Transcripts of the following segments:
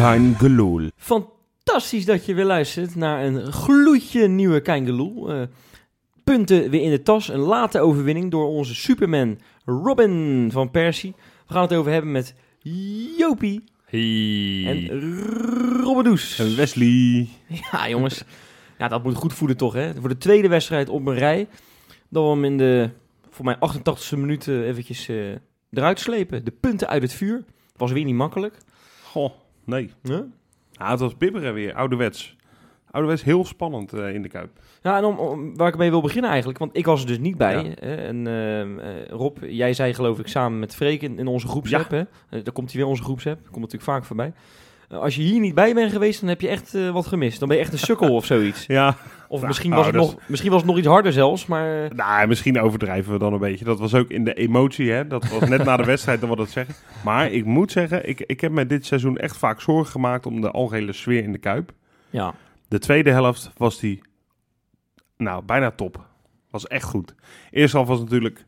Kein gelul. Fantastisch dat je weer luistert naar een gloedje nieuwe Keingeloel. Eh punten weer in de tas. Een late overwinning door onze Superman Robin van Persie. We gaan het over hebben met Jopie Hey. en Robbedoes. En Wesley. Ja, jongens. Ja, dat moet goed voelen toch, hè? Voor de tweede wedstrijd op een rij. Dat we hem in de, voor mij 88e minuut eh, eventjes eh, eruit slepen. De punten uit het vuur. Was weer niet makkelijk. Goh, nee. Ja, het was bibberen weer, ouderwets. Ouderwets heel spannend eh, in de Kuip. Ja, en om, om- waar ik mee wil beginnen eigenlijk, want ik was er dus niet bij. Ja. Hè, en eh, eh, Rob, jij zei geloof ik samen met Freek in, in onze groepsapp, hè? Daar komt hij weer onze groepsapp, komt natuurlijk vaak voorbij. Als je hier niet bij bent geweest, dan heb je echt wat gemist. Dan ben je echt een sukkel of zoiets. Ja, Of Nou, misschien, nou, was het nog, misschien was het nog iets harder zelfs, maar... nou, misschien overdrijven we dan een beetje. Dat was ook in de emotie, hè. Dat was net na de wedstrijd, dan we dat zeggen. Maar ik moet zeggen, ik, ik heb me dit seizoen echt vaak zorgen gemaakt om de algehele sfeer in de Kuip. ja, De tweede helft was die, nou, bijna top. Was echt goed. Eerste helft was natuurlijk,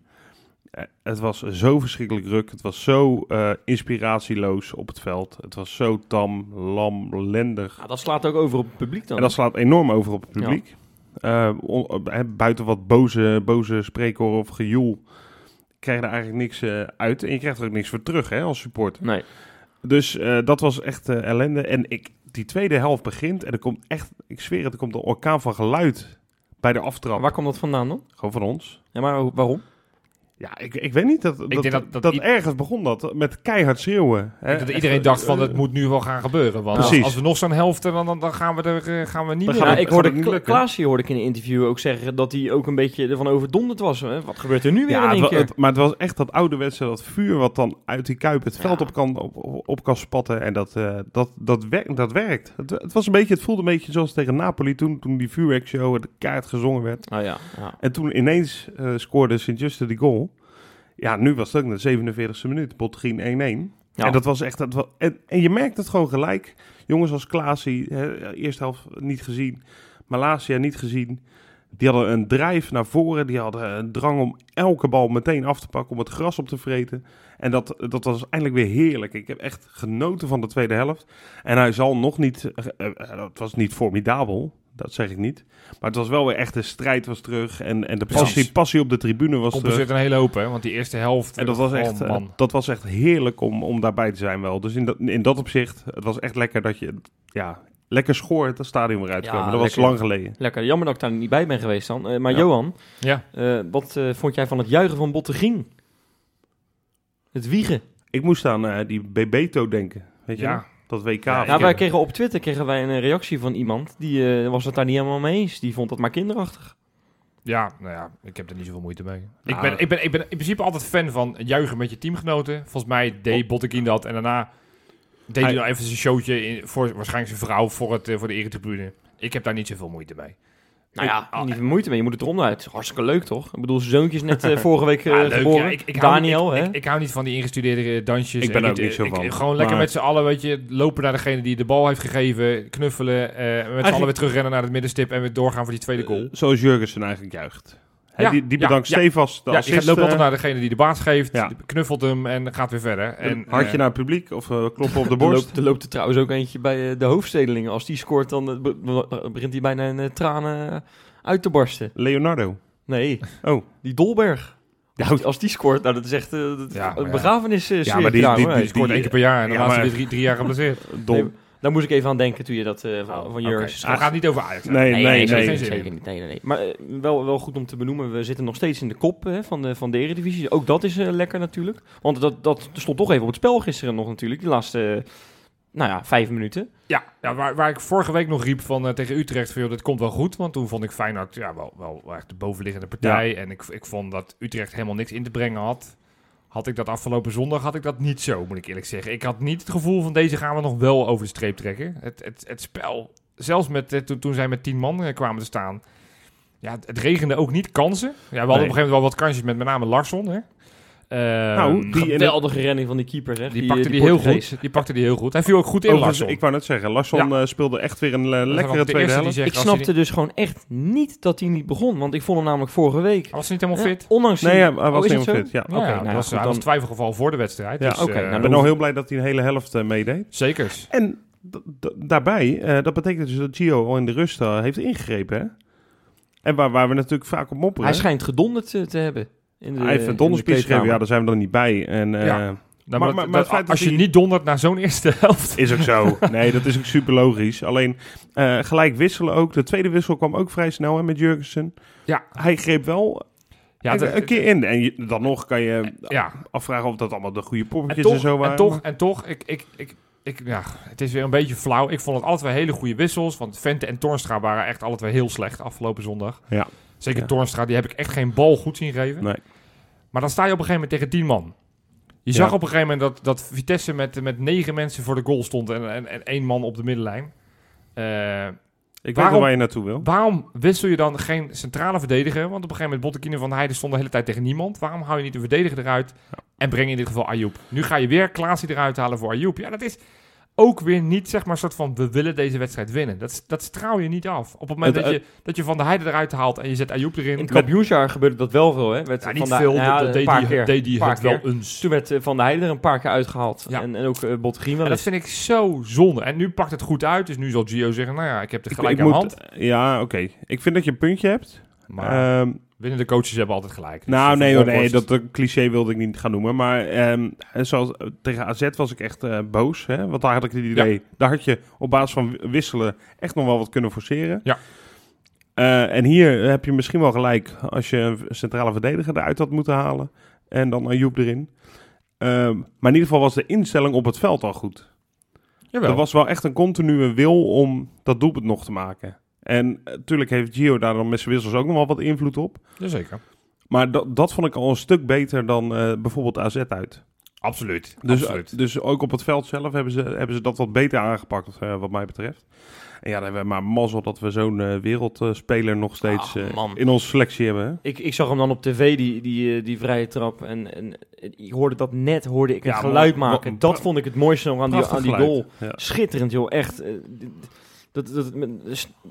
het was zo verschrikkelijk ruk. Het was zo eh, inspiratieloos op het veld. Het was zo tam, lam, lendig. nou, dat slaat ook over op het publiek dan. En dat slaat enorm over op het publiek. Eh, eh, buiten wat boze, boze spreekhoren of gejoel krijg je er eigenlijk niks eh, uit. En je krijgt er ook niks voor terug hè, als supporter. Nee. Dus eh, dat was echt eh, ellende. En ik, die tweede helft begint en er komt echt, ik zweer het, er komt een orkaan van geluid bij de aftrap. Waar kwam dat vandaan dan? Gewoon van ons. Ja, maar waarom? Ja, ik, ik weet niet. Dat, dat, denk dat, dat- dat i- ergens begon dat met keihard schreeuwen. Hè. Ik denk dat Echt, iedereen dacht eh, van het moet nu wel gaan gebeuren. Want als, Precies. als we nog zo'n helft hebben, dan, dan gaan we er eh, gaan we niet Dan meer. gaan Ja, we- ik hoorde Kla-. Klaasje hoorde ik in een interview ook zeggen dat hij ook een beetje ervan overdonderd was. Hè? Wat gebeurt er nu weer Ja, in één keer? het- maar het was echt dat ouderwetse, dat vuur wat dan uit die kuip het Ja. veld op kan, op, op, op kan spatten. En dat, eh, dat, dat, werkt, dat werkt. Het, het, was een beetje, het voelde een beetje zoals tegen Napoli toen, toen die vuurwerkshow de kaart gezongen werd. Oh ja, ja. En toen ineens eh, scoorde Sint-Juste die goal. Ja, nu was het ook de 47e minuut, Bottegien 1-1. Ja. En dat was echt, dat wa- en, en je merkt het gewoon gelijk. Jongens als Klaasie, eerste helft niet gezien. Malasia niet gezien. Die hadden een drijf naar voren. Die hadden een drang om elke bal meteen af te pakken. Om het gras op te vreten. En dat, dat was eindelijk weer heerlijk. Ik heb echt genoten van de tweede helft. En hij zal nog niet... eh, eh, het was niet formidabel. Dat zeg ik niet. Maar het was wel weer echt de strijd was terug. En, en de passie, passie op de tribune was terug. compenseert een hele hoop, hè? Want die eerste helft. En dat was oh, echt, eh, man. dat was echt heerlijk om, om daarbij te zijn wel. Dus in dat, in dat opzicht, het was echt lekker dat je, ja, lekker schoor het stadion. Ja, dat was lang geleden. Lekker, jammer dat ik daar niet bij ben geweest dan. Eh, maar Ja. Johan, Ja. eh, wat eh, vond jij van het juichen van Bottegien? Het wiegen. Ik moest aan eh, die Bebeto denken, weet je Ja. Dat WK. Ja, ik wij kregen op Twitter kregen wij een reactie van iemand. Die eh, was het daar niet helemaal mee eens. Die vond dat maar kinderachtig. Ja, nou ja, ik heb er niet zoveel moeite mee. Nou, ik, ben, ik, ben, ik ben in principe altijd fan van juichen met je teamgenoten. Volgens mij deed Bottekin dat en daarna deed hij Hij- nog even zijn showtje in, voor waarschijnlijk zijn vrouw voor, het, eh, voor de eretribune. Ik heb daar niet zoveel moeite mee. Nou ja, Ik- niet veel moeite mee. Je moet het eronder uit. Hartstikke leuk toch? Ik bedoel, zijn zoontje is net eh, vorige week eh, Ja, leuk, geboren. ja. Ik, ik hou Daniel, hè? ik, ik hou niet van die ingestudeerde eh, dansjes. Ik ben En ook niet zo ik- van. Gewoon lekker Maar- met z'n allen, weet je, lopen naar degene die de bal heeft gegeven, knuffelen, eh, met z'n allen weer terugrennen naar het middenstip en weer doorgaan voor die tweede goal. Eh, Zoals Jurgensen eigenlijk juicht. Ja, die, bedankt ja. stevast de ja, assist. loopt altijd eh, naar degene die de baas geeft, Ja. knuffelt hem en gaat weer verder. En, een hartje eh, naar het publiek of eh, kloppen op de Er borst. loopt, er loopt er trouwens ook eentje bij de hoofdstedelingen. Als die scoort, dan be- be- begint hij bijna in eh, tranen uit te barsten. Leonardo. Nee, Oh. die Dolberg. Ja, Als, als die scoort, nou, dat is echt dat- Ja, een ja. begrafenis eh, Ja, maar die- die- hoor. die- Die scoort één keer per jaar en dan Ja, laatst maar- weer drie, drie jaar geblesseerd. Dom. Nee, daar moest ik even aan denken toen je dat eh, van, Oh, van Dus we gaan niet over Ajax. hè? Nee, nee, nee. zeker, niet. Nee, nee, nee. Maar eh, wel, wel goed om te benoemen, we zitten nog steeds in de kop hè, van, de, van de Eredivisie. Ook dat is eh, lekker natuurlijk. Want dat, dat stond toch even op het spel gisteren nog natuurlijk, die laatste, nou ja, vijf minuten. Ja, ja waar, waar ik vorige week nog riep van, tegen Utrecht van, joh, dit komt wel goed. Want toen vond ik Feyenoord ja, wel, wel, wel echt de bovenliggende partij. En ik, ik vond dat Utrecht helemaal niks in te brengen had. Had ik dat afgelopen zondag had ik dat niet zo, moet ik eerlijk zeggen. Ik had niet het gevoel van deze gaan we nog wel over de streep trekken. Het, het, het spel, zelfs met, eh, toen, toen zij met tien man eh, kwamen te staan, ja, het, regende ook niet kansen. Ja, we hadden op een gegeven moment wel wat kansjes met met name Larsson. Hè. Ehm, Nou, die- Geweldige redding van die keeper, zeg. die, pakte die, heel goed. Die pakte die heel goed. Hij viel ook goed in Overigens, Larsson. ik wou net zeggen, Larsson Ja. eh, speelde echt weer een eh, Dat lekkere de tweede die helft. Ik snapte dus gewoon echt niet dat hij niet begon. Want ik vond hem namelijk vorige week. Was hij niet helemaal Ja, fit? ondanks Nee, die- ja, hij Oh, was is niet helemaal fit. Ja. Ja, Oké, dat nou ja, was, dan- was twijfelgeval voor de wedstrijd. Ja, dus, oké, eh, nou, Ik ben al heel blij dat hij een hele helft eh, meedeed. Zekers. En daarbij, eh, dat betekent dus dat Gio al in de rust eh, heeft ingegrepen. Hè? En waar, waar we natuurlijk vaak op mopperen. Hij schijnt gedonderd eh, te hebben. In de, hij heeft een donderspeech gegeven, ja, daar zijn we dan niet bij. En, eh, Ja. Nou, Maar- maar, maar- maar dat- het feit dat als je niet dondert naar zo'n eerste helft. Is ook zo. Nee, dat is ook super logisch. Alleen eh, gelijk wisselen ook. De tweede wissel kwam ook vrij snel hè, met Jurgensen. Ja. Hij greep wel Ja, een, keer in. En je- dan nog kan je ja. afvragen of dat allemaal de goede En poppetjes en, toch, zo waren. en toch, en toch ik, ik, ik, ik, ja, het is weer een beetje flauw. Ik vond het alle twee hele goede wissels. Want Vente en Toornstra waren echt alle twee heel slecht afgelopen zondag. Ja. Zeker Ja. Toornstra, die heb ik echt geen bal goed zien geven. Nee. Maar dan sta je op een gegeven moment tegen tien man. Je zag op een gegeven moment dat, dat Vitesse met, met negen mensen voor de goal stond en, en, en één man op de middenlijn. Eh, Ik weet Waarom- wel waar je naartoe wil. waarom wissel je dan geen centrale verdediger? Want op een gegeven moment Bottekine van Heijden stond de hele tijd tegen niemand. Waarom hou je niet de verdediger eruit en breng in dit geval Ayoub? Nu ga je weer Klaasie eruit halen voor Ayoub. Ja, dat is ook weer niet zeg maar een soort van we willen deze wedstrijd winnen. Dat, dat straal je niet af. Op het moment Het- dat, je, dat je van de Heijden eruit haalt en je zet Ayoub erin. In het kampioensjaar gebeurde dat wel veel, hè? Werd ja, Van niet de- veel, nou ja, dat een deed paar die, keer. deed die Paar het wel eens. Toen werd eh, Van der Heijden er een paar keer uitgehaald. Ja. En, en ook uh, Bottegien wel En dat vind ik zo zonde. En nu pakt het goed uit. Dus nu zal Gio zeggen, nou ja, ik heb de gelijk ik aan moet- hand. Ja, oké. Ik vind dat je een puntje hebt. Maar Ehm, winnende coaches hebben altijd gelijk. Dus nou, voor nee, hoor, nee, dat, cliché wilde ik niet gaan noemen. Maar ehm, zoals, tegen AZ was ik echt eh, boos. Hè? Want daar had ik het idee. Daar had je op basis van wisselen echt nog wel wat kunnen forceren. Ja. Eh, en hier heb je misschien wel gelijk als je een centrale verdediger eruit had moeten halen. En dan Ayoub erin. Ehm, maar in ieder geval was de instelling op het veld al goed. Jawel. Er was wel echt een continue wil om dat doelpunt nog te maken. En natuurlijk heeft Gio daar dan met zijn wissels ook nog wel wat invloed op. Jazeker. Maar dat, dat vond ik al een stuk beter dan eh, bijvoorbeeld AZ uit. Absoluut. Dus, Absoluut. dus ook op het veld zelf hebben ze, hebben ze dat wat beter aangepakt, eh, wat mij betreft. En ja, dan hebben we maar mazzel dat we zo'n eh, wereldspeler nog steeds Ah, eh, in onze selectie hebben. hè. Ik, ik zag hem dan op tv, die, die, eh, die vrije trap. En, en ik hoorde dat net, hoorde ik Ja, maar geluid maken. wat- Dat vond ik het mooiste nog aan die, aan die goal. Ja. Schitterend, joh. Echt. Dat, dat,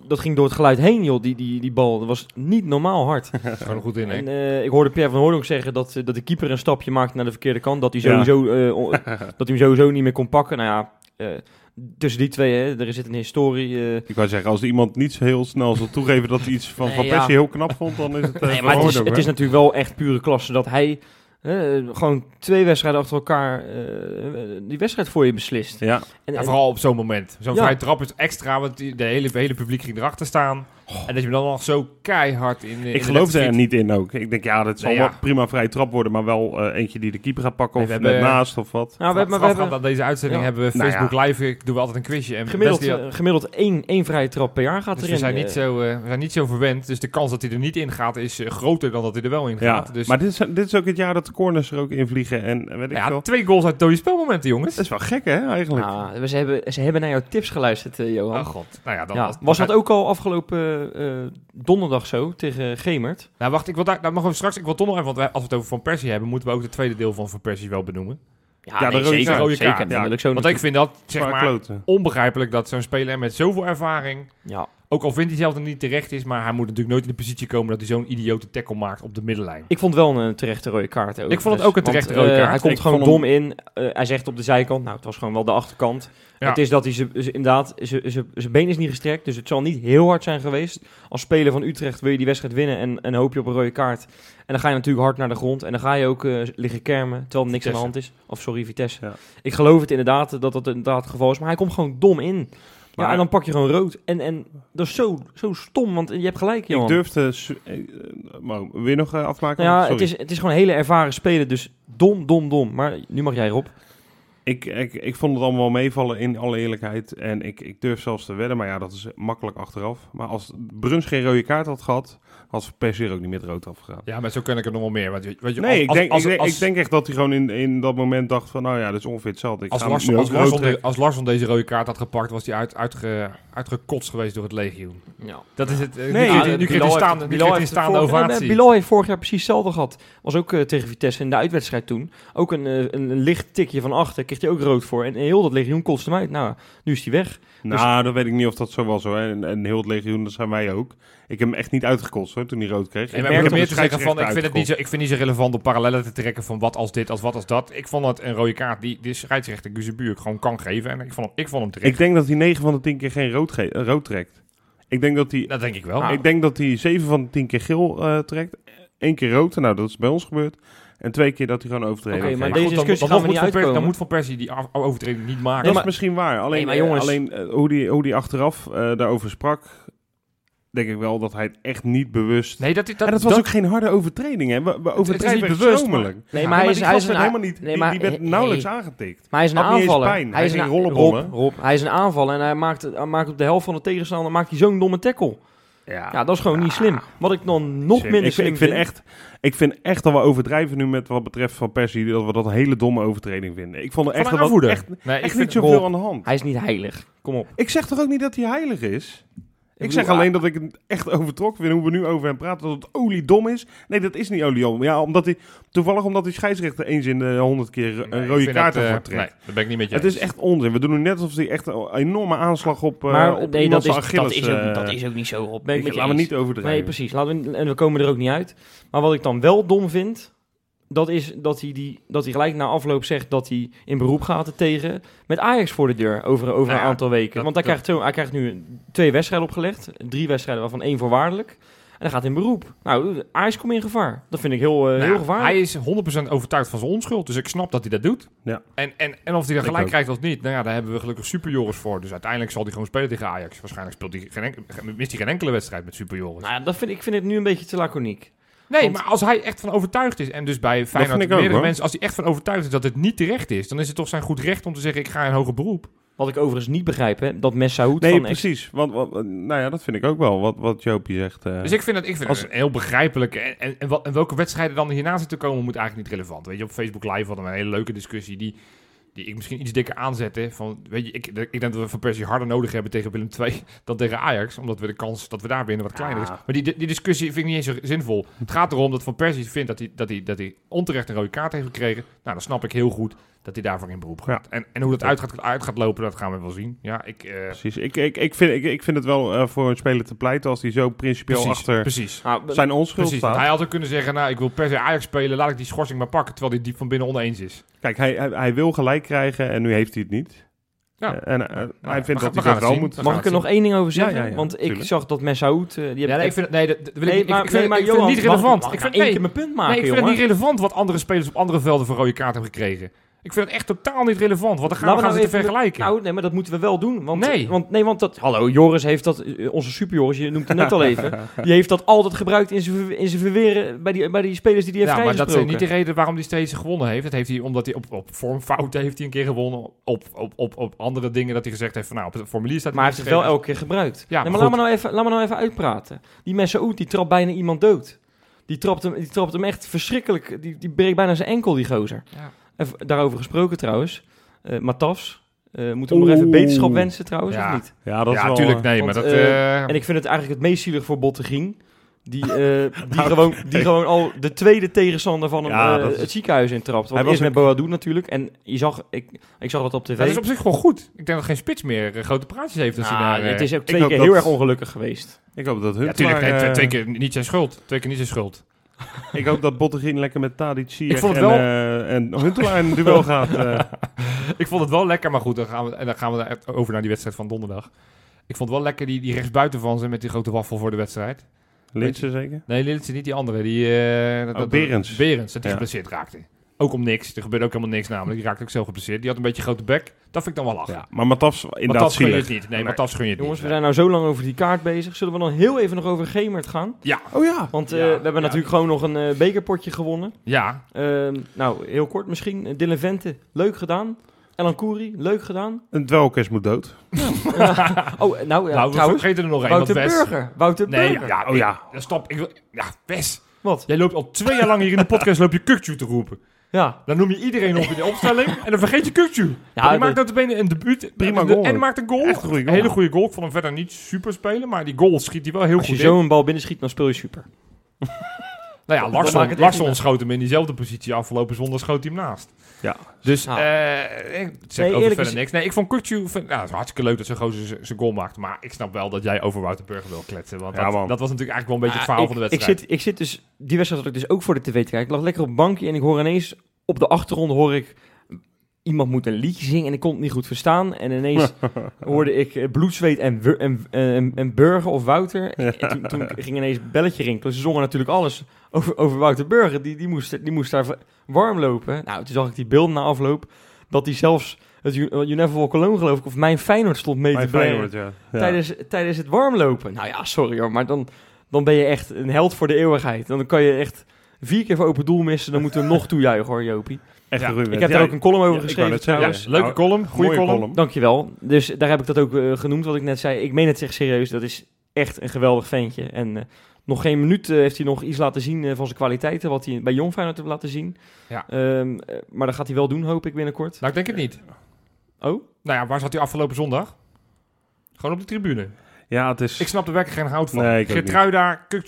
dat, ging door het geluid heen, joh, die, die, die bal. Dat was niet normaal hard. Gewoon er goed in, hè? En eh, ik hoorde Pierre van Hooydonk zeggen dat, eh, dat de keeper een stapje maakte naar de verkeerde kant. Dat hij sowieso, eh, dat hij hem sowieso niet meer kon pakken. Nou ja, eh, tussen die twee, hè, er zit een historie. Ik wou zeggen, als iemand niet zo heel snel zal toegeven dat hij iets van Nee, Van ja. Persie heel knap vond, dan is het... Nee, Van maar het is, het is natuurlijk wel echt pure klasse dat hij gewoon twee wedstrijden achter elkaar eh, die wedstrijd voor je beslist. Ja, En, vooral op zo'n moment. Zo'n Ja. vrije trap is extra, want de hele, hele publiek ging erachter staan. En dat je hem dan nog zo keihard in, in ik de geloofde net er schiet. niet in ook. Ik denk, ja, dat zal Nee, wel prima vrije trap worden, maar wel eh, eentje die de keeper gaat pakken Nee, of we net hebben- naast of wat. nou, we, hebben- we hebben aan deze uitzending Ja. hebben we Nou Facebook ja. Live. Ik doe altijd een quizje. En gemiddeld, eh, gemiddeld één, één vrije trap per jaar gaat dus erin. we zijn, niet zo, eh, we zijn niet zo verwend. Dus de kans dat hij er niet in gaat is groter dan dat hij er wel in Ja, gaat. Dus maar dit is, dit is ook het jaar dat de corners er ook in vliegen en weet ik ja, veel. twee goals uit dode spelmomenten, jongens. Dat is wel gek, hè, eigenlijk. We- ze, hebben, ze hebben naar jouw tips geluisterd, Johan. Oh god. Nou ja, dan ja, was, was dat ook al afgelopen eh, donderdag zo tegen Gemert? Nou wacht, ik wil daar, daar mogen we straks. Ik wil toch nog even, want wij, als we het over Van Persie hebben, moeten we ook het tweede deel van Van Persie wel benoemen. Ja, Ja, de nee, zeker. Rode zeker. kaart, ja. ik zo Want ik vind dat zeg maar onbegrijpelijk dat zo'n speler met zoveel ervaring, Ja. Ook al vindt hij zelf dat het niet terecht is, maar hij moet natuurlijk nooit in de positie komen dat hij zo'n idiote tackle maakt op de middenlijn. Ik vond wel een terechte rode kaart. Ook. Ik vond het ook een terechte Want, rode eh, kaart. hij komt Ik gewoon dom in. Eh, hij zegt op de zijkant, nou het was gewoon wel de achterkant. Ja. Het is dat hij ze, ze- inderdaad, zijn been is niet gestrekt. Dus het zal niet heel hard zijn geweest. Als speler van Utrecht wil je die wedstrijd winnen en, en hoop je op een rode kaart. En dan ga je natuurlijk hard naar de grond. En dan ga je ook eh, liggen kermen, terwijl er niks aan de hand is. Of sorry, Vitesse. Ja. Ik geloof het inderdaad dat dat inderdaad het geval is. Maar hij komt gewoon dom in. Ja, Maar- en dan pak je gewoon rood. En, en dat is zo, zo stom, want je hebt gelijk, Johan. Ik durfde... su- eh, eh, maar je nog eh, afmaken? Ja, Sorry. het is, het is gewoon een hele ervaren speler. Dus dom, dom, dom. Maar nu mag jij, Rob. Ik, ik, ik vond het allemaal meevallen in alle eerlijkheid. En ik, ik durf zelfs te wedden, maar ja, dat is makkelijk achteraf. Maar als Bruns geen rode kaart had gehad, had Van Persie er ook niet met rood afgegaan. Ja, maar zo ken ik er nog wel meer. Want, je- weet je, Nee, als- ik, als- denk, als- ik, denk, als- ik denk echt dat hij gewoon in, in dat moment dacht van, nou ja, dat is ongeveer hetzelfde. Ik Als, Lars, als, Larsson de- als deze rode kaart had gepakt, was hij uit, uitge, uitgekotst geweest door het legioen. Ja. Dat is het. eh, Nee, nu ja, krijgt hij- eh, nu krijgt hij staande, heeft- staande vorig- ovatie. Bilal heeft vorig jaar precies hetzelfde gehad. Was ook eh, tegen Vitesse in de uitwedstrijd toen. Ook een, een, een licht tikje van achter. Kreeg hij ook rood voor. En heel dat legioen kotste hem uit. Nou, nu is hij weg. Nou, dan weet ik niet of dat zo was hoor. En, en heel het legioen, dat zijn wij ook. Ik heb hem echt niet uitgekost hoor, toen hij rood kreeg. Nee, Ik maar ik merk heb meer te zeggen van, ik vind, het niet zo, ik vind niet zo relevant om parallellen te trekken van wat als dit, als wat als dat. Ik vond dat een rode kaart die de scheidsrechter Guzebuur gewoon kan geven. En ik vond hem, ik vond hem terecht. Ik denk dat hij 9 van de 10 keer geen rood, ge- eh, rood trekt. Ik denk dat hij, dat denk ik wel. ik denk dat hij 7 van de 10 keer geel eh, trekt. Eén keer rood, nou dat is bij ons gebeurd. En twee keer dat hij gewoon overtreden maar Maar deze goed, dan, discussie dan, gaan we moet niet dan moet Van Persie die overtreding niet maken. dat is misschien waar. Alleen, Nee, maar eh, jongens- alleen hoe, die, hoe die achteraf daarover sprak, denk ik wel dat hij het echt niet bewust... nee, dat, dat, en dat was ook geen harde overtreding, hè? We, we niet echt bewust. Nee, Ja, maar hij is, hij is een helemaal niet, nee, die- maar- die, werd nauwelijks hey. aangetikt. Maar hij is een aanvaller. Hij Hij is een rollenbollen. Rob, Rob, hij is een aanvaller en hij maakt, hij maakt op de helft van de tegenstander maakt hij zo'n domme tackle. Ja, dat is gewoon niet slim. Wat ik dan nog minder ik, slim ik vind echt, ik vind echt dat we overdrijven nu met wat betreft Van Persie, dat we dat een hele domme overtreding vinden. Ik vond er echt, dat echt, Nee, echt niet zoveel Rob, aan de hand. Hij is niet heilig. Kom op. Ik zeg toch ook niet dat hij heilig is? Ik, bedoel, zeg alleen dat ik het echt overtrokken vind hoe we nu over hem praten, dat het oliedom is. Nee, dat is niet oliedom. Ja, omdat hij, toevallig omdat die scheidsrechter eens in de honderd keer een rode kaart dat, eh, ervoor trekt. Nee, dat ben ik niet met je Het eens. is echt onzin. We doen nu net alsof hij echt een enorme aanslag op, uh, maar op nee, dat is, dat, Achilles, is ook, eh, dat is ook niet zo op. Ben ik ik- met je Laten we niet overdrijven. Nee, precies. Laten we, en we komen er ook niet uit. Maar wat ik dan wel dom vind, dat is dat hij, die, dat hij gelijk na afloop zegt dat hij in beroep gaat er tegen. Met Ajax voor de deur over, over Nou een aantal weken. dat- Want hij, dat- krijgt zo, hij krijgt nu twee wedstrijden opgelegd. Drie wedstrijden, waarvan één voorwaardelijk. En hij gaat in beroep. Nou, Ajax komt in gevaar. Dat vind ik heel, eh, Nou heel gevaarlijk. Hij is 100% overtuigd van zijn onschuld, dus ik snap dat hij dat doet. Ja. En, en, en of hij dat gelijk krijgt of niet, nou ja, daar hebben we gelukkig Super Joris voor. Dus uiteindelijk zal hij gewoon spelen tegen Ajax. Waarschijnlijk speelt hij geen mist hij geen enkele wedstrijd met Super Joris. Nou, ja, dat vind, ik vind het nu een beetje te laconiek. Nee, want- maar als hij echt van overtuigd is, en dus bij Feyenoord ook, meerdere mensen, als hij echt van overtuigd is dat het niet terecht is, dan is het toch zijn goed recht om te zeggen, ik ga in hoger beroep. Wat ik overigens niet begrijp, hè, dat Messaoud Nee, van ex- precies. Want, wat- nou ja, dat vind ik ook wel, wat, wat Jopie zegt. eh. Dus ik vind het, ik vind Als- het een heel begrijpelijk. En, en, en welke wedstrijden dan hierna zitten komen, moet eigenlijk niet relevant. Weet je, op Facebook Live hadden we een hele leuke discussie die, die ik misschien iets dikker aanzette. Van, weet je, ik, ik denk dat we Van Persie harder nodig hebben tegen Willem II dan tegen Ajax. Omdat we de kans dat we daar winnen wat kleiner is. Maar die, die discussie vind ik niet eens zo zinvol. Het gaat erom dat Van Persie vindt dat hij, dat hij, dat hij onterecht een rode kaart heeft gekregen. Nou, dan snap ik heel goed dat hij daarvoor in beroep gaat. En, en hoe dat uit gaat, uit gaat lopen, dat gaan we wel zien. Ja, ik... eh, Precies. Ik, ik, ik, vind, ik, ik vind het wel eh, voor een speler te pleiten als hij zo principieel precies, achter precies. Nou, zijn onschuld Precies, staat. hij had ook kunnen zeggen, nou, ik wil per se Ajax spelen, laat ik die schorsing maar pakken, terwijl hij diep van binnen oneens is. Kijk, hij, hij, hij wil gelijk krijgen en nu heeft hij het niet. Ja. Eh, en hij vindt dat hij dat wel moet. Mag ik er nog één ding over zeggen? Ja, ja, ja, Want ik tuurlijk. zag dat Messaoud... die nee, ik vind, nee, dat, dat wil ik, Nee, ik, maar, ik vind, nee, maar ik vind het niet relevant. mag ik vind, één keer mijn punt maken, nee, ik vind jongen. het niet relevant wat andere spelers op andere velden voor rode kaart hebben gekregen. Ik vind het echt totaal niet relevant, want dan gaan, Laten we gaan nou ze te even- vergelijken. Nou, nee, maar dat moeten we wel doen. Want, Nee. Want, nee, want dat... Hallo, Joris heeft dat... Onze super Joris, je noemt het net al even. Die heeft dat altijd gebruikt in zijn in zijn verweren bij die, bij die spelers die hij heeft ja, maar dat is niet de reden waarom hij steeds gewonnen heeft. Dat heeft hij omdat hij op, op vormfouten heeft hij een keer gewonnen. Op, op, op, op andere dingen dat hij gezegd heeft van nou, op het formulier staat Maar hij heeft het wel elke keer gebruikt. Ja, nee, maar maar laat me, nou even, laat me nou even uitpraten. Die Messaoud, die trapt bijna iemand dood. Die trapt hem, die trapt hem echt verschrikkelijk. Die, die breekt bijna zijn enkel, die gozer. Ja. Daarover gesproken trouwens. eh Matas. eh moet hem nog even beterschap wensen trouwens, Ja. of niet? Ja, dat is Ja, wel... natuurlijk, eh, nee, want, maar dat... En ik vind het eigenlijk het meest zielig voor Bottegien. Die, eh, die, Nou, gewoon, die gewoon al de tweede tegenstander van hem Ja, eh, dat is- het ziekenhuis intrapt. Hij Want was eerst met Boadu natuurlijk. En je zag, ik, ik zag dat op tv. dat is op zich gewoon goed. Ik denk dat geen spits meer grote praatjes heeft als hij Ah, daar... het is ook twee keer dat- heel erg ongelukkig geweest. Ik hoop dat Ja, tuurlijk. Nee, twee, twee keer niet zijn schuld. Twee keer niet zijn schuld. Ik hoop dat Bottegien lekker met Tadic Ziyech en, wel- eh, en Huntelaar een duel gaat. eh. ik vond het wel lekker, maar goed, dan gaan we, en dan gaan we daar over naar die wedstrijd van donderdag. Ik vond het wel lekker die, die rechtsbuiten van ze met die grote waffel voor de wedstrijd. Linse zeker? Nee, Lilitsen niet die andere. Die, eh dat- dat- Berends. Berends, dat Ja. geblesseerd raakte. Ook om niks. Er gebeurde ook helemaal niks namelijk. Die raakte ook zelf geblesseerd. Die had een beetje grote bek. Dat vind ik dan wel lachen. Ja, maar Matafs maar inderdaad dat gun je het niet. Nee, dat gun je het Jongens, we zijn nou zo lang over die kaart bezig. Zullen we dan heel even nog over Gemert gaan? Ja, Oh ja. Want eh, Ja, we hebben ja. natuurlijk gewoon nog een eh, bekerpotje gewonnen. ja. Ehm, nou, heel kort misschien. Dylan Vente, leuk gedaan. Elan Koeri, leuk gedaan. Een dwelkers moet dood. Oh, nou, ja, nou, we trouwens, vergeten er nog één. Wouter Burger. Wouter Nee, Burger. ja, Oh ja. ja, stop. Ik wil, ja, Wes. Wat? Jij loopt al twee jaar lang hier in de podcast loop je Kukju te roepen. Ja. Dan noem je iedereen op in de opstelling en dan vergeet je Kukju. Ja, die de- maakt notabene een debuut. Prima en, de- goal. En maakt een goal. Echt een goede goal. hele goede goal. Ik vond hem verder niet super spelen, maar die goal schiet hij wel heel Als je goed zo in. een bal binnenschiet, dan speel je super. Nou ja, Larsson, schoot hem in diezelfde positie afgelopen zondag schoot hij hem naast. Ja. Dus Nou. eh ik zeg Nee, over verder is- niks. Nee, ik vond vind- ja, het is hartstikke leuk dat zijn gozer zijn goal maakt. Maar ik snap wel dat jij over Wouter Burger wil kletsen. Want Ja, dat, man. dat was natuurlijk eigenlijk wel een beetje het Ah, verhaal ik, van de ik wedstrijd. zit, ik zit dus, die wedstrijd had ik dus ook voor de tv te kijken. Ik lag lekker op een bankje en ik hoor ineens op de achtergrond hoor ik iemand moet een liedje zingen en ik kon het niet goed verstaan. En ineens hoorde ik eh, bloedzweet en, en, en, en Burger of Wouter. En toen, toen ging ineens een belletje rinkelen. Ze zongen natuurlijk alles over, over Wouter Burger. Die, die, moest, die moest daar warm lopen. Nou, toen zag ik die beelden na afloop. Dat hij zelfs het You, you Never Walk Alone geloof ik, of mijn Feyenoord stond mee Mijn te Feyenoord, ja. ja. tijdens, tijdens het warmlopen. Nou ja, sorry hoor, maar dan, dan ben je echt een held voor de eeuwigheid. Dan kan je echt vier keer voor open doel missen. Dan moeten we hem nog toejuichen hoor, Jopie. Echt Ja, Ik heb ja, daar ook een column over geschreven trouwens. Ja, leuke Nou, column, goede mooie column. Dankjewel. Dus daar heb ik dat ook eh, genoemd wat ik net zei. Ik meen het echt serieus. Dat is echt een geweldig ventje. En eh, nog geen minuut eh, heeft hij nog iets laten zien van zijn kwaliteiten. Wat hij bij Jong Feyenoord heeft laten zien. Ja. Ehm, eh, maar dat gaat hij wel doen, hoop ik binnenkort. Nou, ik denk het niet. Oh? Nou ja, waar zat hij afgelopen zondag? Gewoon op de tribune. Ja, het is... Ik snap er werkelijk geen hout van. Nee, ik ook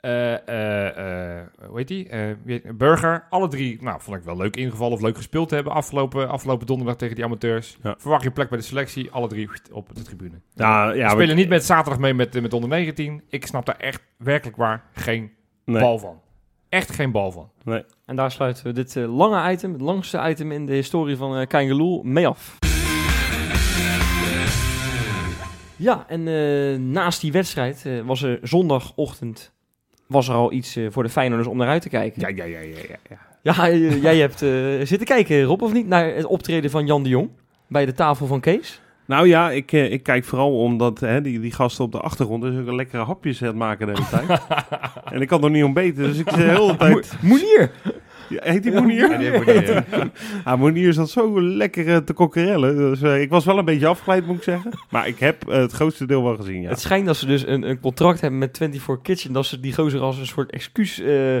Eh eh eh hoe heet die? Eh, Burger. Alle drie, nou, vond ik wel leuk ingevallen of leuk gespeeld te hebben afgelopen, afgelopen donderdag tegen die amateurs. Ja. Verwacht je plek bij de selectie, alle drie op de tribune. ja, ja, We spelen niet met zaterdag mee met, met onder 19. Ik snap daar echt werkelijk waar geen nee. bal van. Echt geen bal van. En daar sluiten we dit lange item, het langste item in de historie van eh Kangeloel, mee af. Ja, en eh, naast die wedstrijd was er zondagochtend was er al iets eh, voor de Feyenoorders om naar uit te kijken. Ja, ja, ja, ja, ja, ja. Ja, eh, jij hebt eh, zitten kijken, Rob, of niet? Naar het optreden van Jan de Jong bij de tafel van Kees. Nou ja, ik, ik kijk vooral omdat hè, die, die gasten op de achtergrond dus ook lekkere hapjes aan het maken de hele tijd. en ik kan er niet om beten, dus ik zit de hele tijd... Moenier! Ja, heet die Monier? Ja, die. Ah, zat zo lekker te kokkerellen. Dus eh, ik was wel een beetje afgeleid, moet ik zeggen. Maar ik heb eh, het grootste deel wel gezien, ja. Het schijnt dat ze dus een, een contract hebben met 24 Kitchen. Dat ze die gozer als een soort excuus eh,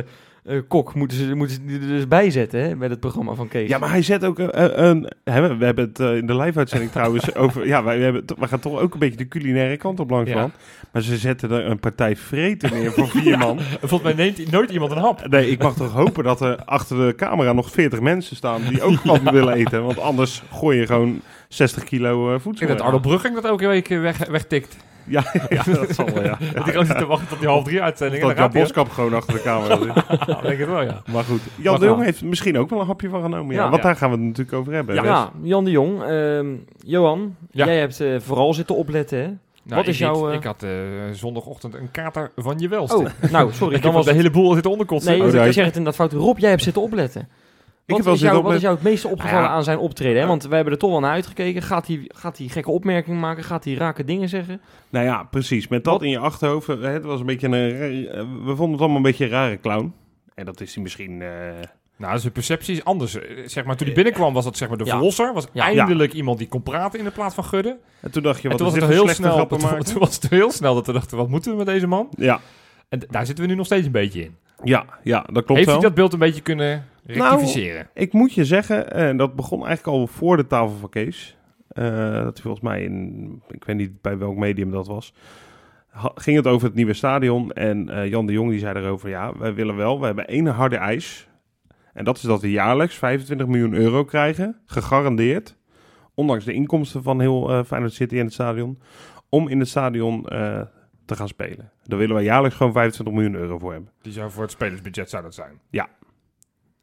eh, kok moeten ze, moeten ze er dus bijzetten hè, bij het programma van Kees. Ja, maar hij zet ook eh, een... een hè, we hebben het eh, in de live-uitzending trouwens over... Ja, wij, hebben, we gaan toch ook een beetje de culinaire kant op langs Ja. van. Maar ze zetten er een partij vreten neer voor vier man. Volgens mij neemt nooit iemand een hap. Nee, ik mag toch hopen dat er achter de camera nog 40 mensen staan die ook wat willen eten. Want anders gooi je gewoon 60 kilo eh, Ik voedsel. denk dat. Arno Brugging dat elke week eh, weg, wegtikt. Ja, ja, dat zal wel, ja. Gewoon zit te wachten tot die half drie uitzending. Dat dan Jan. Boskap gewoon achter de camera zit. Ja, denk het wel, ja. Maar goed, Jan Maar de Jong heeft misschien ook wel een hapje van genomen. Ja, Ja. want Ja. daar gaan we het natuurlijk over hebben. Ja. Jan de Jong. ehm, Johan, Ja. jij hebt eh, vooral zitten opletten, hè? Nou, Wat is ik niet. jouw, eh, Ik had eh, zondagochtend een kater van je welste. Oh, nou, sorry. ik Dan was de hele boel zitten onderkotsen. Nee, Oh, ik daar- zeg het inderdaad fout. Rob, jij hebt zitten opletten. Wat, is, jou, wat is jou het meeste opgevallen Ja. aan zijn optreden? Hè? Want wij hebben er toch wel naar uitgekeken. Gaat hij, gaat hij gekke opmerkingen maken? Gaat hij rake dingen zeggen? Nou ja, precies. Met dat Wat? in je achterhoofd. Het was een beetje een. eh, We vonden het allemaal een beetje een rare clown. En dat is hij misschien. eh, Nou, zijn perceptie is anders. Eh, Zeg maar, toen hij binnenkwam was dat zeg maar de Ja. verlosser. Was Ja. eindelijk iemand die kon praten in de plaats van Gudde. En toen dacht je, En wat toen is was dit het heel slechte snel. Toen, was het heel snel dat we dachten, wat moeten we met deze man? Ja, En daar zitten we nu nog steeds een beetje in. ja, ja, dat klopt Heeft wel. hij dat beeld een beetje kunnen rectificeren? Ik moet je zeggen, en dat begon eigenlijk al voor de tafel van Kees. eh, dat hij volgens mij in, ik weet niet bij welk medium dat was, ha- ging het over het nieuwe stadion. En eh, Jan de Jong die zei erover, ja, wij willen wel, we hebben één harde eis. En dat is dat we jaarlijks 25 miljoen euro krijgen, gegarandeerd. Ondanks de inkomsten van heel eh Feyenoord City en het stadion. Om in het stadion eh, te gaan spelen. Daar willen wij jaarlijks gewoon 25 miljoen euro voor hebben. Die zou voor het spelersbudget zou dat zijn.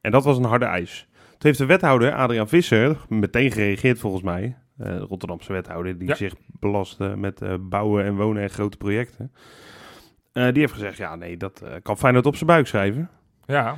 En dat was een harde eis. Toen heeft de wethouder, Adriaan Visser, meteen gereageerd volgens mij. eh, de Rotterdamse wethouder, die Ja. zich belast eh, met eh, bouwen en wonen en grote projecten. Eh, die heeft gezegd, ja nee, dat kan Feyenoord op zijn buik schrijven. Ja,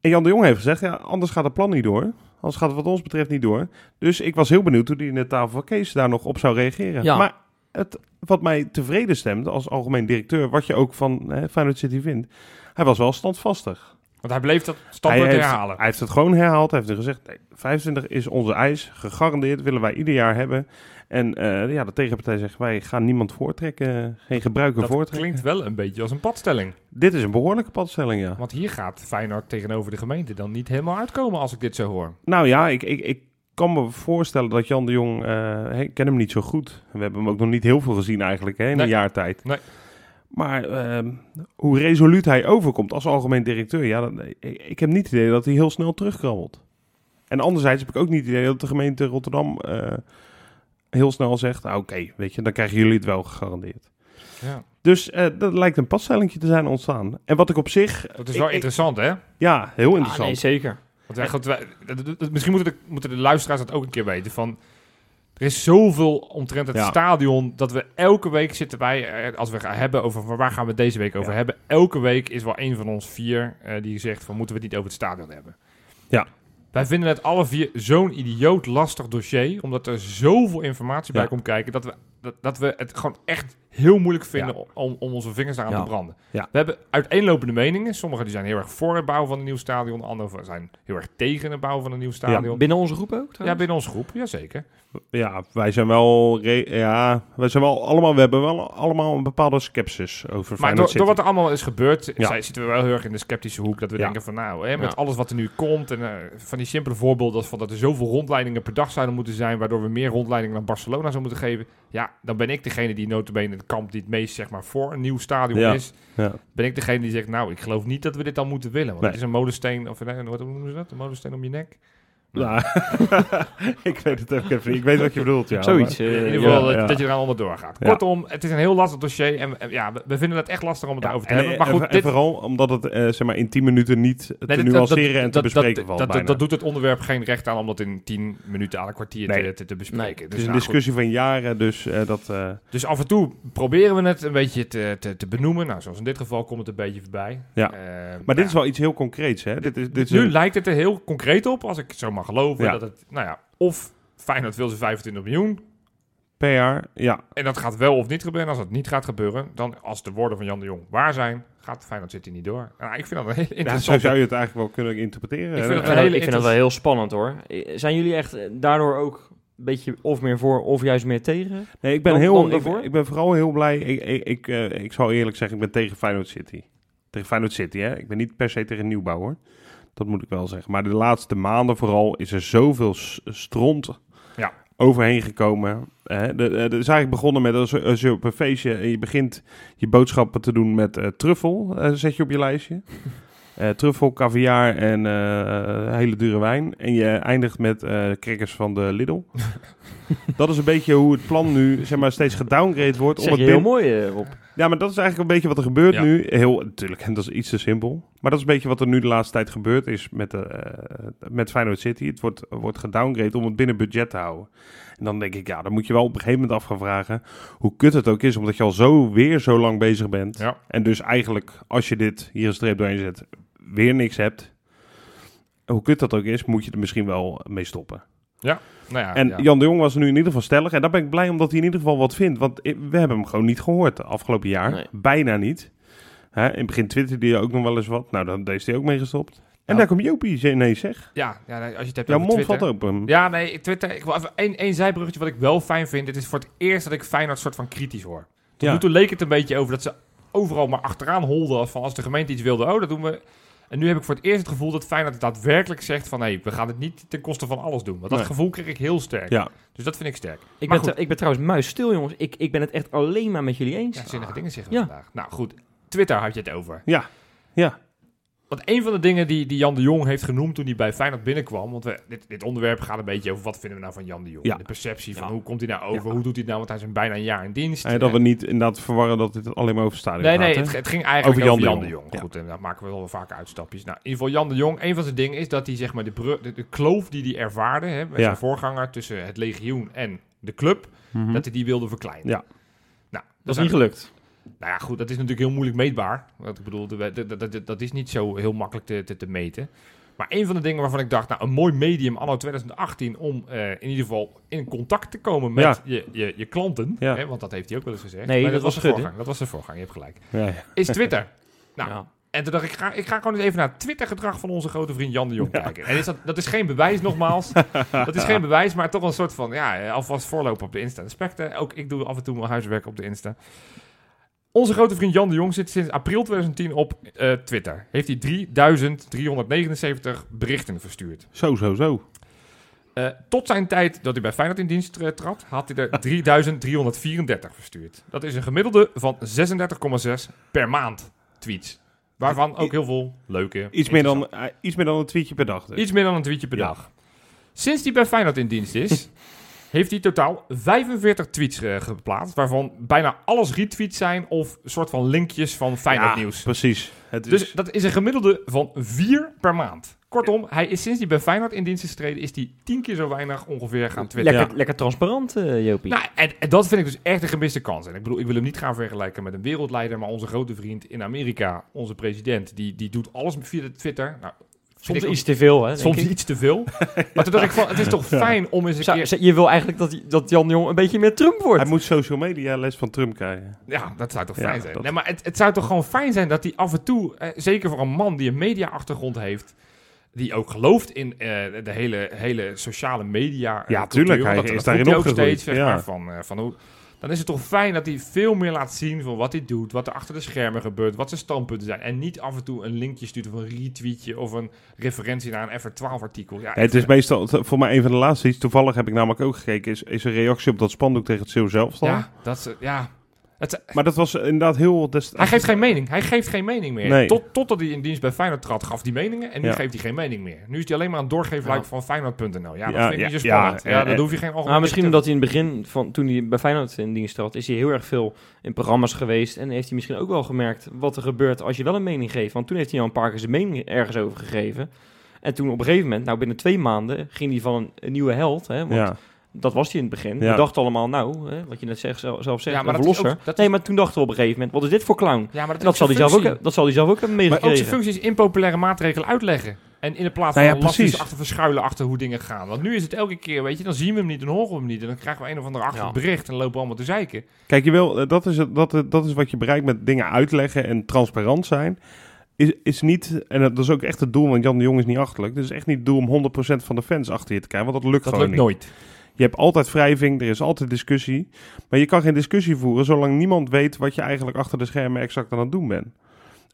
En Jan de Jong heeft gezegd, ja, anders gaat het plan niet door. Anders gaat het wat ons betreft niet door. Dus ik was heel benieuwd hoe die in de tafel van Kees daar nog op zou reageren. Ja. Maar het, wat mij tevreden stemt als algemeen directeur, wat je ook van eh, Feyenoord City vindt, hij was wel standvastig. Want hij bleef dat standpunt herhalen. hij heeft het gewoon herhaald. Hij heeft gezegd, nee, 25 is onze eis. Gegarandeerd willen wij ieder jaar hebben. En eh, ja, de tegenpartij zegt, wij gaan niemand voortrekken. Geen gebruiker dat voortrekken. klinkt wel een beetje als een padstelling. Dit is een behoorlijke padstelling, ja. Want hier gaat Feyenoord tegenover de gemeente dan niet helemaal uitkomen als ik dit zo hoor. Nou ja, ik, ik, ik kan me voorstellen dat Jan de Jong... eh, ik ken hem niet zo goed. We hebben hem ook nog niet heel veel gezien eigenlijk, hè, in Nee. een jaar tijd. Nee. Maar ehm, hoe resoluut hij overkomt als algemeen directeur... Ja, dan, ik, ik heb niet het idee dat hij heel snel terugkrabbelt. En anderzijds heb ik ook niet het idee dat de gemeente Rotterdam... eh, heel snel zegt, ah, oké, weet je, dan krijgen jullie het wel gegarandeerd. Ja. Dus eh, dat lijkt een padstellingje te zijn ontstaan. En wat ik op zich... Dat is wel ik- interessant, hè? Ja, heel Ah, interessant. nee, zeker. Want wij- misschien moeten de, moeten de luisteraars dat ook een keer weten. Van, er is zoveel omtrent het Ja. stadion dat we elke week zitten wij, eh, als we gaan hebben over waar gaan we deze week over Ja. hebben. Elke week is wel een van ons vier eh, die zegt van moeten we het niet over het stadion hebben. Ja. Wij vinden het alle vier zo'n idioot lastig dossier, omdat er zoveel informatie bij komt kijken, dat we, dat, dat we het gewoon echt heel moeilijk vinden Ja. om, om onze vingers aan Ja. te branden. Ja. We hebben uiteenlopende meningen. Sommigen die zijn heel erg voor het bouwen van een nieuw stadion, anderen zijn heel erg tegen het bouwen van een nieuw stadion. Binnen onze groep ook, Ja, binnen onze groep, jazeker. Ja, wij zijn wel, ja, wij zijn wel allemaal, we hebben wel allemaal een bepaalde sceptisch over Maar door, wat er allemaal is gebeurd, zij- zitten we wel heel erg in de sceptische hoek. Dat we denken van nou, hè, met alles wat er nu komt. En eh, van die simpele voorbeelden van dat er zoveel rondleidingen per dag zouden moeten zijn. Waardoor we meer rondleidingen naar Barcelona zouden moeten geven. Ja, dan ben ik degene die notabene het kamp die het meest zeg maar voor een nieuw stadion Ja. is. Ja. Ben ik degene die zegt nou, ik geloof niet dat we dit dan moeten willen. Want Nee. het is een molensteen, of eh, wat noemen ze dat? Een molensteen om je nek? Nou, ik weet het ook even niet. Ik weet wat je bedoelt, ja. Zoiets. maar- eh, In ieder ja. geval dat, ja. dat je eraan onderdoor gaat. Ja. Kortom, het is een heel lastig dossier. En, ja, we, we vinden het echt lastig om het Ja, daarover te en, hebben. Maar en- goed, en dit, vooral omdat het eh, zeg maar in 10 minuten niet te Nee, nuanceren dat- en te dat- bespreken dat, valt dat, bijna. dat doet het onderwerp geen recht aan om dat in 10 minuten aan een kwartier Nee. te, te, te bespreken. Nee, dus, het is een nou, goed. discussie van jaren, dus eh, dat... eh, dus af en toe proberen we het een beetje te, te, te benoemen. Nou, zoals in dit geval komt het een beetje voorbij. Ja. Eh, maar dit ja. is wel iets heel concreets, hè? Dit is, dit is Nu lijkt het er heel concreet op, als ik zo mag geloven. Ja. Dat het, nou ja, of Feyenoord wil ze 25 miljoen. per jaar, ja. En dat gaat wel of niet gebeuren. En als dat niet gaat gebeuren, dan als de woorden van Jan de Jong waar zijn, gaat Feyenoord City niet door. Nou, ik vind dat een hele ja zo interessante... zou je het eigenlijk wel kunnen interpreteren. Ik vind hele dat, ik vind dat wel heel spannend hoor. Zijn jullie echt daardoor ook een beetje of meer voor of juist meer tegen? Nee, ik ben, Dan- heel, dan ik, daarvoor? ik ben vooral heel blij. Ik, ik, ik, eh, ik zal eerlijk zeggen, ik ben tegen Feyenoord City. Tegen Feyenoord City, hè. Ik ben niet per se tegen nieuwbouw, hoor. Dat moet ik wel zeggen. Maar de laatste maanden vooral is er zoveel stront Ja. overheen gekomen. Hè. De, de, het is eigenlijk begonnen met als, als je op een feestje... en je begint je boodschappen te doen met eh, truffel. eh, zet je op je lijstje. Eh, truffel, caviar en eh, hele dure wijn. En je eindigt met eh crackers van de Lidl. dat is een beetje hoe het plan nu zeg maar, steeds gedowngrade wordt. Zeg om het heel mooi Rob. Ja, maar dat is eigenlijk een beetje wat er gebeurt Ja. nu. Heel, natuurlijk, en dat is iets te simpel. Maar dat is een beetje wat er nu de laatste tijd gebeurd is met, de, met Feyenoord City. Het wordt, wordt gedowngrade om het binnen budget te houden. En dan denk ik, ja, dan moet je wel op een gegeven moment af gaan vragen... hoe kut het ook is, omdat je al zo weer zo lang bezig bent. Ja. En dus eigenlijk, als je dit hier een streep doorheen zet, weer niks hebt... Hoe kut dat ook is, moet je er misschien wel mee stoppen. Nou ja, En ja. Jan de Jong was nu in ieder geval stellig. En daar ben ik blij omdat hij in ieder geval wat vindt. Want we hebben hem gewoon niet gehoord de afgelopen jaar. Nee. Bijna niet. Hè, in het begin twitterde hij ook nog wel eens wat. Nou, dan is hij ook mee gestopt. En Ja. daar komt Jopie. Nee, zeg. ja, ja, als je het hebt Jouw over mond Twitter. valt open. Ja, nee, Twitter. Ik wil even één, één zijbruggetje wat ik wel fijn vind. Dit is voor het eerst dat ik Feyenoord soort van kritisch hoor. Tot Ja. nu toe leek het een beetje over dat ze overal maar achteraan holden. Van als de gemeente iets wilde, oh, dat doen we. En nu heb ik voor het eerst het gevoel dat Feyenoord daadwerkelijk zegt van... hé, we gaan het niet ten koste van alles doen. Want dat Nee. gevoel kreeg ik heel sterk. Ja. Dus dat vind ik sterk. Ik Maar ben, goed. ik ben trouwens muisstil jongens. Ik, ik ben het echt alleen maar met jullie eens. Ja, zinnige dingen zeggen Ja. we vandaag. Nou goed, Twitter had je het over. Ja. Ja. Want een van de dingen die, die Jan de Jong heeft genoemd toen hij bij Feyenoord binnenkwam... want we, dit, dit onderwerp gaat een beetje over wat vinden we nou van Jan de Jong. Ja. De perceptie van Ja. hoe komt hij nou over, Ja. hoe doet hij het nou... want hij is een bijna een jaar in dienst. En dat we niet inderdaad verwarren dat dit alleen maar over stadion Nee, gaat. nee, hè? het, het ging eigenlijk Over over Jan Jan, de de Jong. Goed, en daar maken we wel vaak uitstapjes. Nou, in ieder geval Jan de Jong, een van zijn dingen is dat hij zeg maar de, bru- de, de kloof die hij ervaarde... Hè, met Ja. zijn voorganger tussen het legioen en de club... Mhm. dat hij die wilde verkleinen. Ja. Nou, Dat is niet gelukt. Nou ja, goed, dat is natuurlijk heel moeilijk meetbaar. Want ik bedoel, de- de- dat is niet zo heel makkelijk te, te, te meten. Maar een van de dingen waarvan ik dacht, nou, een mooi medium anno 2018 om eh, in ieder geval in contact te komen met Ja. je, je, je klanten. Ja. Hè, want dat heeft hij ook wel eens gezegd. Nee, dat was de Gudde. voorganger. Dat was de voorganger, je hebt gelijk. Ja. Is Twitter. Nou. En toen dacht ik, ga, ik ga gewoon eens even naar het Twitter-gedrag van onze grote vriend Jan de Jong kijken. En is dat, dat is geen bewijs, nogmaals. dat is geen bewijs, maar toch een soort van, ja, eh, alvast voorlopen op de Insta. Respect, ook ik doe af en toe mijn huiswerk op de Insta. Onze grote vriend Jan de Jong zit sinds april 2010 op eh, Twitter. Heeft hij 3379 berichten verstuurd. Zo, zo, zo. Eh, tot zijn tijd dat hij bij Feyenoord in dienst eh, trad, had hij er 3334 verstuurd. Dat is een gemiddelde van 36,6 per maand tweets. Waarvan ook heel veel leuke. Iets meer, dan, iets meer dan een tweetje per dag. dus. Iets meer dan een tweetje per Ja. dag. Sinds hij bij Feyenoord in dienst is, heeft hij totaal 45 tweets eh, geplaatst. Waarvan bijna alles retweets zijn of een soort van linkjes van Feyenoord Ja, nieuws. Precies. Het is, Dus dat is een gemiddelde van 4 per maand. Kortom, hij is sinds hij bij Feyenoord in dienst is getreden, is hij 10 keer zo weinig ongeveer gaan twitteren. Lekker, lekker transparant, eh, Jopie. Nou, en, en dat vind ik dus echt een gemiste kans. En ik bedoel, ik wil hem niet gaan vergelijken met een wereldleider, maar onze grote vriend in Amerika, onze president, die, die doet alles via de Twitter. Nou, Soms iets te veel, hè? denk soms ik. iets te veel. maar toen dacht ik van, het is toch fijn om eens een Zou- keer... je wil eigenlijk dat, dat Jan Jong een beetje meer Trump wordt. hij moet social media les van Trump krijgen. Ja, dat zou toch Ja, fijn zijn. dat- Nee, maar het, het zou toch gewoon fijn zijn dat hij af en toe, eh, zeker voor een man die een media-achtergrond heeft, die ook gelooft in eh, de hele, hele sociale media. eh, Ja, cultuur, tuurlijk, hij dat, is dat daarin ook opgegroeid, steeds, zeg ja. maar, van, eh, van hoe... Dan is het toch fijn dat hij veel meer laat zien van wat hij doet, wat er achter de schermen gebeurt, wat zijn standpunten zijn. En niet af en toe een linkje stuurt of een retweetje of een referentie naar een FR12-artikel. Ja, het is meestal, voor mij een van de laatste iets, toevallig heb ik namelijk ook gekeken, is, is een reactie op dat spandoek tegen het Zeeuw zelf. ja, dat is, ja. Het, Maar dat was inderdaad heel... Hij geeft geen mening. Hij geeft geen mening meer. Nee. Tot, totdat hij in dienst bij Feyenoord trad, gaf hij meningen. En nu Ja. geeft hij geen mening meer. Nu is hij alleen maar een doorgeefluik Ja. van Feyenoord.nl. Ja, dat Ja, vind ik niet zo ja, spannend. Ja, dat hoef je geen algemeen... Maar misschien te- omdat hij in het begin, van, toen hij bij Feyenoord in dienst trad, is hij heel erg veel in programma's geweest. En heeft hij misschien ook wel gemerkt wat er gebeurt als je wel een mening geeft. Want toen heeft hij al een paar keer zijn mening ergens over gegeven. En toen op een gegeven moment, nou binnen twee maanden, ging hij van een, een nieuwe held. Hè, want ja. Dat was hij in het begin. Ja. We dachten allemaal, nou, hè, wat je net zegt, zelf, zelf zegt, Ja, maar een dat is verlosser. ook- dat is- Nee, maar toen dachten we op een gegeven moment, wat is dit voor clown? Ja, maar dat, En dat, zal hij zelf ook, dat zal hij zelf ook hebben Maar ook zijn meegekregen. functies impopulaire maatregelen uitleggen. En in de plaats van Nou ja, lastig achter verschuilen achter hoe dingen gaan. Want nu is het elke keer, weet je, dan zien we hem niet, dan horen we hem niet. En dan krijgen we een of ander achter Ja. bericht en lopen we allemaal te zeiken. Kijk, je wil, eh, dat, is dat, dat is wat je bereikt met dingen uitleggen en transparant zijn. Is, is niet, en dat is ook echt het doel, want Jan de Jong is niet achterlijk. Het is echt niet het doel om 100% van de fans achter je te krijgen, want dat lukt Dat gewoon lukt niet. nooit. Je hebt altijd wrijving, er is altijd discussie. Maar je kan geen discussie voeren zolang niemand weet wat je eigenlijk achter de schermen exact aan het doen bent.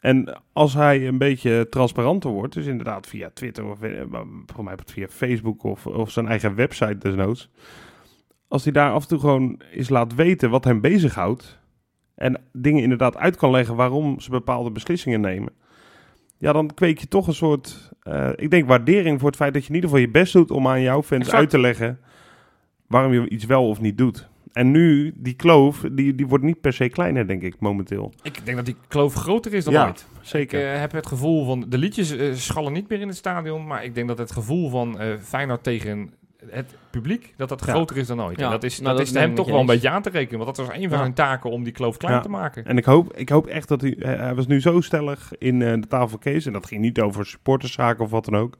En als hij een beetje transparanter wordt, dus inderdaad via Twitter of eh, voor mij via Facebook of, of zijn eigen website desnoods. Als hij daar af en toe gewoon eens laat weten wat hem bezighoudt. En dingen inderdaad uit kan leggen waarom ze bepaalde beslissingen nemen. Ja, dan kweek je toch een soort, eh, ik denk, waardering voor het feit dat je in ieder geval je best doet om aan jouw fans Exact. uit te leggen waarom je iets wel of niet doet. En nu, die kloof, die, die wordt niet per se kleiner, denk ik, momenteel. Ik denk dat die kloof groter is dan Ja, ooit. Zeker. Ik eh, heb het gevoel van... De liedjes eh, schallen niet meer in het stadion. Maar ik denk dat het gevoel van eh Feyenoord tegen het publiek... dat dat Ja. groter is dan ooit. Ja, En dat is, nou, dat dat is hem toch wel een beetje aan te rekenen. Want dat was een van Ja. zijn taken om die kloof klein Ja. te maken. En ik hoop, ik hoop echt dat hij... Was nu zo stellig in eh, de tafelcase. En dat ging niet over supporterszaken of wat dan ook.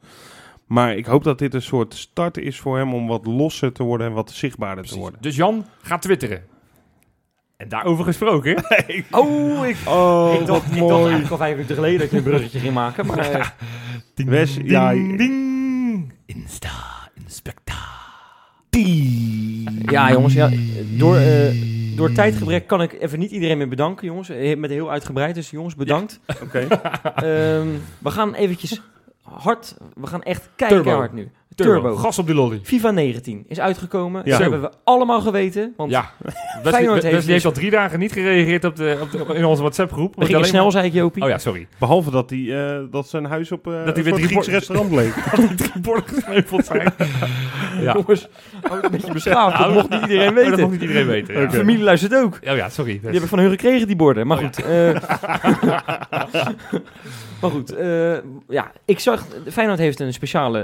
Maar ik hoop dat dit een soort start is voor hem om wat losser te worden en wat zichtbaarder te worden. Dus Jan gaat twitteren. En daarover gesproken... Oh, ik, Oh, ik, dacht, ik dacht eigenlijk al vijf minuten geleden dat je een bruggetje ging maken. Maar eh, ding, Wes, ding, ja, ding. Insta, inspecta. ja, jongens, ja, door, eh, door tijdgebrek kan ik even niet iedereen meer bedanken, jongens. Eh, Met heel uitgebreid, dus jongens, bedankt. Oké. Ehm, we gaan eventjes hard, we gaan echt kijken hard nu. Turbo. Turbo. Gas op die lolly. FIFA 19 is uitgekomen. Ja. Dat hebben we allemaal geweten. Want Ja. Feyenoord heeft Wesley heeft dus- al drie dagen niet gereageerd op de, op de, in onze WhatsApp-groep. we gingen snel, zei ik Jopie. Oh ja, sorry. Behalve dat, hij, eh, dat zijn huis op eh hij een weer Grieks restaurant bleek. Dat die drie borden gesneuveld zijn. ja. Jongens, oh, een beetje beschaafd. Dat mocht niet iedereen Oh, dat weten. mag niet iedereen weten. Ja. De familie luistert ook. Oh ja, sorry. Die heb ik van hun gekregen, die borden. Maar Oh, goed. eh, maar goed, eh, ja, ik zag... Feyenoord heeft een speciale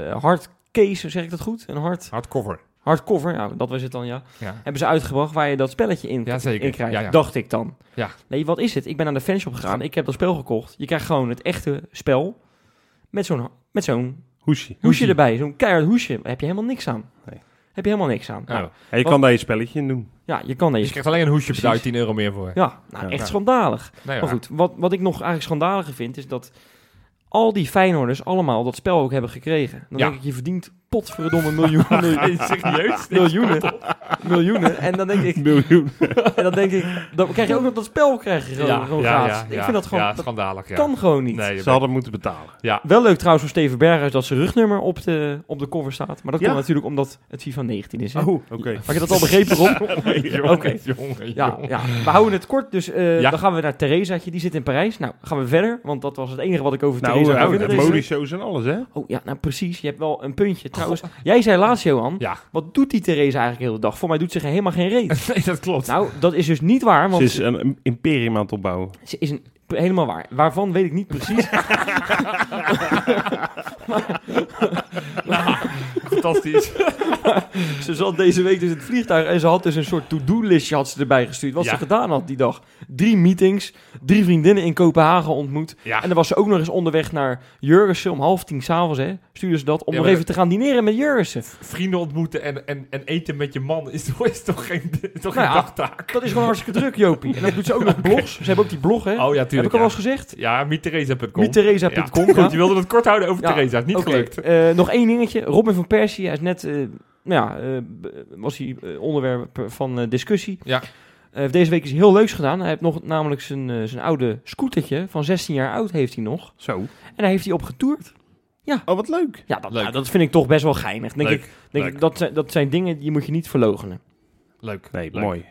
hardcase, zeg ik dat goed? Een hard, Hardcover. hardcover, ja, dat was het dan, ja. Ja. Hebben ze uitgebracht waar je dat spelletje in, Ja, zeker. in krijgt. Ja, ja. Dacht ik dan. Ja. Nee, wat is het? Ik ben naar de fanshop gegaan. Ik heb dat spel gekocht. Je krijgt gewoon het echte spel met zo'n met zo'n Hoesje. hoesje erbij. Zo'n keihard hoesje. Daar heb je helemaal niks aan. Nee. Heb je helemaal niks aan. Oh. Nou, je kan daar je spelletje in doen. ja, je kan Dus deze... je krijgt alleen een hoesje beduid 10 euro meer voor. Ja, nou, Ja. echt Ja. schandalig. Nee, Maar goed, wat, wat ik nog eigenlijk schandaliger vind, is dat al die Feyenoorders allemaal dat spel ook hebben gekregen. Dan Ja. denk ik, je verdient potverdomme miljoenen. Nee, serieus? miljoenen. miljoenen. En dan denk ik, Miljoen. en dan denk ik, dan krijg je ook nog dat spel krijg je gewoon, gewoon gratis. ik vind dat gewoon, ja, dat kan gewoon niet. Nee, Ze hadden moeten betalen. ja. Wel leuk trouwens voor Steven Berghuis dat zijn rugnummer op de, op de cover staat. Maar dat Ja. komt natuurlijk omdat het FIFA 19 is. Hè? Oh, oké. Had je dat al begrepen, Rob? jongen, Oké. jongen, Ja, ja, we houden het kort. Dus eh, Ja. dan gaan we naar Theresaatje. Die zit in Parijs. Nou, gaan we verder. Want dat was het enige wat ik over Nou, Theresa de week. modeshows en alles, hè? Oh ja, nou precies. Je hebt wel een puntje. Trouwens, jij zei laatst, Johan. Ja. Wat doet die Theresa eigenlijk de hele dag? Voor mij doet ze geen- helemaal geen reet. Nee, dat klopt. nou, dat is dus niet waar. Ze Want is een imperium aan het opbouwen. ze is een, helemaal waar. Waarvan weet ik niet precies. Fantastisch. ze zat deze week dus in het vliegtuig en ze had dus een soort to-do-listje had ze erbij gestuurd. Wat Ja. ze gedaan had die dag. Drie meetings, drie vriendinnen in Kopenhagen ontmoet. Ja. En dan was ze ook nog eens onderweg naar Jurgensen om half tien s'avonds. Stuurde ze dat om Ja, nog even te gaan dineren met Jurgensen. Vrienden ontmoeten en, en, en eten met je man is toch, is toch geen, toch Nou geen dagtaak? Dat is gewoon hartstikke druk, Jopie. En dan doet ze ook nog blogs. Ze hebben ook die blog, hè. Oh ja, Heb ik al wel eens gezegd? Ja. Ja. ja. Goed, je wilde het kort houden over Theresa. Niet gelukt. eh, nog één dingetje. Robin van Persie, hij is net, eh, nou ja, eh, was hij eh, onderwerp van eh, discussie. Ja. Eh, heeft deze week iets heel leuks gedaan. Hij heeft nog namelijk zijn, eh, zijn oude scootertje van 16 jaar oud heeft hij nog. Zo. En daar heeft hij op getoerd. Oh, wat leuk. Ja, dat, Leuk. nou, dat vind ik toch best wel geinig. Denk Leuk. ik, denk Leuk. ik, dat, zijn, dat zijn dingen die moet je niet verlogenen. Leuk. Nee, Leuk. mooi.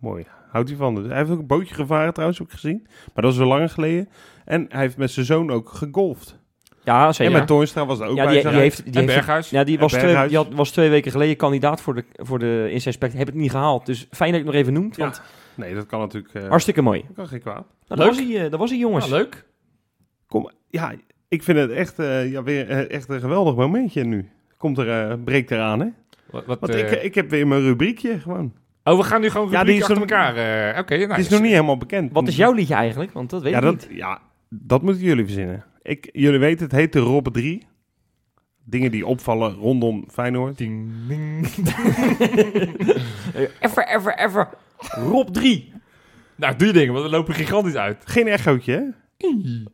Mooi. Houdt hij van. Hij heeft ook een bootje gevaren trouwens, heb ik gezien. Maar dat is wel langer geleden. En hij heeft met zijn zoon ook gegolfd. Ja, zeker. En met Toornstra was er ook ja, bij. die, die heeft, die En heeft Berghuis. Ja, die was twee, die had, was twee weken geleden kandidaat voor de, voor de Inspect. Heb het niet gehaald. Dus fijn dat je het nog even noemt. Ja. Want Nee, dat kan natuurlijk... eh hartstikke mooi. kan geen kwaad. Nou, dat, was hij, eh, dat was hij, jongens. Ja, leuk. Kom, ja, ik vind het echt, eh, ja, weer echt een geweldig momentje nu. Komt er, eh, breekt eraan, hè? Wat, wat, Want ik, ik heb weer mijn rubriekje gewoon. oh, we gaan nu gewoon Ja, ja, die is achter nog- elkaar. eh Oké, nice. Het is nog niet helemaal bekend. Wat is jouw liedje eigenlijk? Want dat weet ja, ik dat, niet. ja, dat moeten jullie verzinnen. Ik, jullie weten, het heet de Rob 3. Dingen die opvallen rondom Feyenoord. Ding, ding. Ever, ever, ever. Rob 3. nou, doe je dingen, want we lopen gigantisch uit. Geen echootje, hè?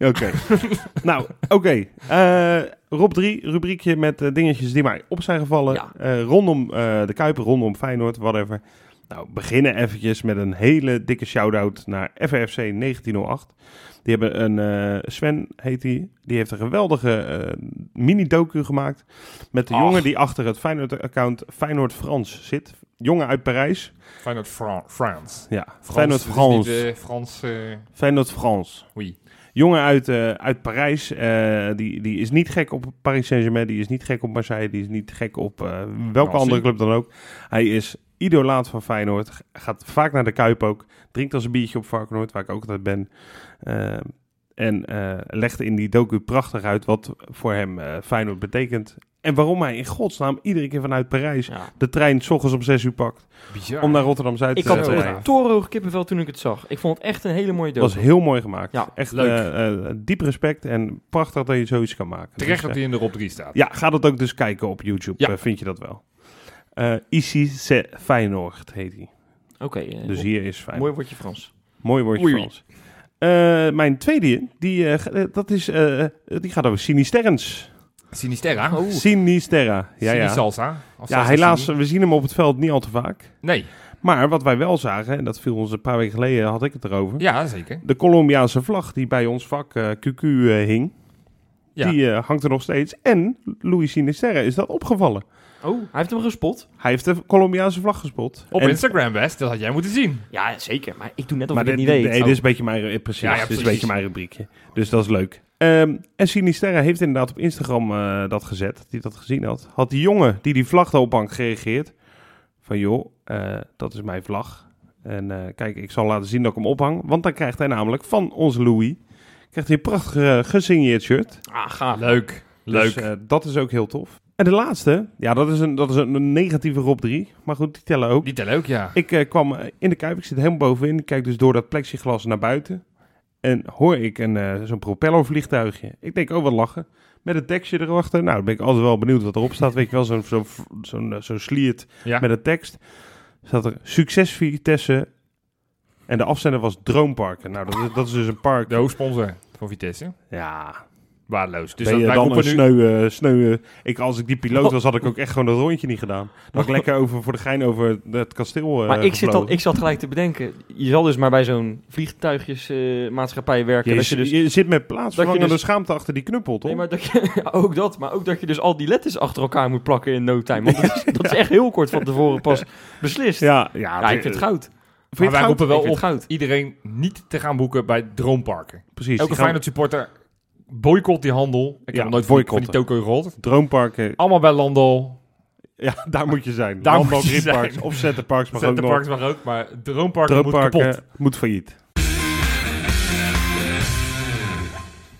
Oké. nou, oké. Eh, Rob 3, rubriekje met eh, dingetjes die mij op zijn gevallen. Ja. Eh, rondom eh, de Kuiper, rondom Feyenoord, whatever. Nou, beginnen eventjes met een hele dikke shout-out naar FFC 1908. Die hebben een, eh, Sven heet die, die heeft een geweldige eh, mini-docu gemaakt. Met de Ach. jongen die achter het Feyenoord-account Feyenoord Frans zit. Jongen uit Parijs. Feyenoord Fra France. Ja, Frans, Feyenoord dus Frans. eh, Frans, eh Feyenoord Frans. oui. Jongen uit, uit Parijs, die, die is niet gek op Paris Saint-Germain, die is niet gek op Marseille, die is niet gek op welke Nancy. andere club dan ook. Hij is idolaat van Feyenoord, gaat vaak naar de Kuip ook, drinkt als een biertje op Varkenoord, waar ik ook altijd ben. Eh, en eh legt in die docu prachtig uit wat voor hem eh, Feyenoord betekent. En waarom hij in godsnaam iedere keer vanuit Parijs Ja. de trein 's ochtends om 6 uur pakt Bizar. om naar Rotterdam-Zuid Ik te had te uh, rijden. torenhoog kippenvel toen ik het zag. Ik vond het echt een hele mooie Dat doos. was heel mooi gemaakt. Ja, Echt leuk. diep respect en prachtig dat je zoiets kan maken. Terecht Dus, dat hij in de Rob 3 staat. ja, ga dat ook dus kijken op YouTube. Ja. vind je dat wel. Eh Ici c'est Feyenoord heet hij. Oké, Dus hier is Feyenoord. mooi woordje Frans. Mooi woordje Oei. Frans. Eh, mijn tweede, die, eh, eh, dat is, eh, die gaat over Sinisterrens. Sinisterra. Oh. Sinisterra. Ja, ja. Sinisalsa. Ja, helaas, sini. we zien hem op het veld niet al te vaak. Nee. Maar wat wij wel zagen, en dat viel ons een paar weken geleden, had ik het erover. Ja, zeker. De Colombiaanse vlag die bij ons vak eh, QQ hing, Ja. die hangt er nog steeds. En Louis Sinisterra is dat opgevallen. Oh, hij heeft hem gespot. Hij heeft de Colombiaanse vlag gespot. Op En- Instagram best, dat had jij moeten zien. Ja, zeker. Maar ik doe net of Maar ik het niet weet. nee, Oh. dit is een beetje mijn, precies, Ja, ja, dit is een beetje mijn rubriekje. Dus dat is leuk. Ehm, en Sinisterra heeft inderdaad op Instagram eh, dat gezet, die dat gezien had. Had die jongen die die vlag erop hangt gereageerd. Van joh, eh, dat is mijn vlag. En eh, kijk, ik zal laten zien dat ik hem ophang. Want dan krijgt hij namelijk van onze Louis, krijgt hij een prachtig gesigneerd shirt. Ah, gaaf. Leuk. Leuk. Dus eh, dat is ook heel tof. En de laatste, ja, dat is een, dat is een negatieve Rob 3. Maar goed, die tellen ook. Die tellen ook, ja. Ik eh, kwam eh, in de Kuip, ik zit helemaal bovenin. Ik kijk dus door dat plexiglas naar buiten. En hoor ik een, eh, zo'n propellervliegtuigje. Ik denk, oh wat lachen. Met een tekstje erachter. Nou, dan ben ik altijd wel benieuwd wat erop staat. Weet je wel, zo'n zo'n zo'n zo'n sliert Ja. met een tekst. Staat er succes Vitesse. En de afzender was Droomparken. Nou, dat is, dat is dus een park. De hoofdsponsor van Vitesse. Ja, Waardeloos. Dus ben dat, je dan een roepen nu... sneu, sneu ik, Als ik die piloot was, had ik ook echt gewoon dat rondje niet gedaan. Dan had ik lekker over, voor de gein over het kasteel eh Maar ik, zit al, ik zat gelijk te bedenken, je zal dus maar bij zo'n vliegtuigjesmaatschappij werken. je, dat je dus, je zit met plaatsvervangende dus- schaamte achter die knuppel, toch? nee, maar dat je, ook dat, maar ook dat je dus al die letters achter elkaar moet plakken in no time. Want dat is, dat is echt heel kort van tevoren pas beslist. Ja, Ja, ja, ik vind het goud. Maar wij roepen wel Ik vind op het goud. iedereen niet te gaan boeken bij Droomparken. Precies. Elke Feyenoord supporter boycott die handel. Ik Ja, heb nooit van die, toko gerold. Droomparken. Allemaal bij Landal. Ja, daar moet je zijn. Daar Landbouw, moet je zijn. Of Centerparks mag ook nog. Mag ook, maar Droomparken moet Droomparken kapot. moet failliet.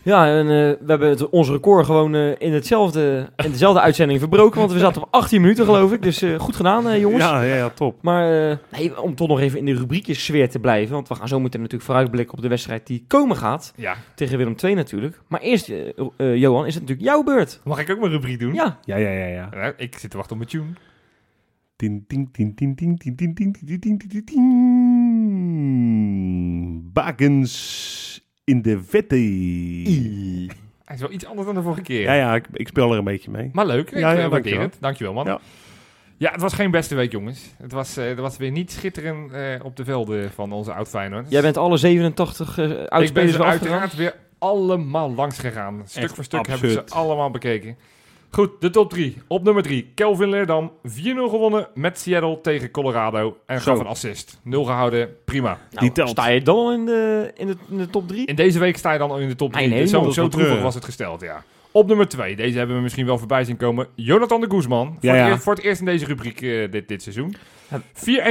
Ja, en eh, we hebben het, ons record gewoon eh, in, hetzelfde, in dezelfde uitzending verbroken. Want we zaten op 18 minuten geloof ik. Dus eh, goed gedaan eh, jongens. Ja, ja, ja, top. Maar eh, nee, om toch nog even in de rubriekjes sfeer te blijven. Want we gaan zo meteen natuurlijk vooruitblikken op de wedstrijd die komen gaat. Ja. Tegen Willem II natuurlijk. Maar eerst, eh, eh, Johan, is het natuurlijk jouw beurt. Mag ik ook mijn rubriek doen? Ja, Ja, ja, ja, ja. Ja, ik zit te wachten op mijn tune. Tien, tien. Bakens in de vette. Hij is wel iets anders dan de vorige keer. Ja, ja, ik, ik speel er een beetje mee. Maar leuk. Ik Ja, ja, eh, waardeer dankjewel. het. Dankjewel, man. Ja. Ja. het was geen beste week, jongens. Het was, eh er was weer niet schitterend eh, op de velden van onze oud-Feyenoorders. jij bent alle 87 eh Ik ben ze uiteraard weer allemaal langs gegaan. Stuk Echt voor stuk heb ik ze allemaal bekeken. Goed, de top 3. Op nummer 3, Kelvin Leerdam. 4-0 gewonnen met Seattle tegen Colorado. En Zo. gaf een assist. 0 gehouden, prima. Nou, Die telt. Sta je dan al in de, in de, in de top 3? In deze week sta je dan al in de top 3. Nee, nee, zo dat treurig. was het gesteld, ja. Op nummer 2, deze hebben we misschien wel voorbij zien komen. Jonathan de Guzman. Voor, Ja, het, ja. eerst, voor het eerst in deze rubriek eh, dit, dit seizoen. Ja.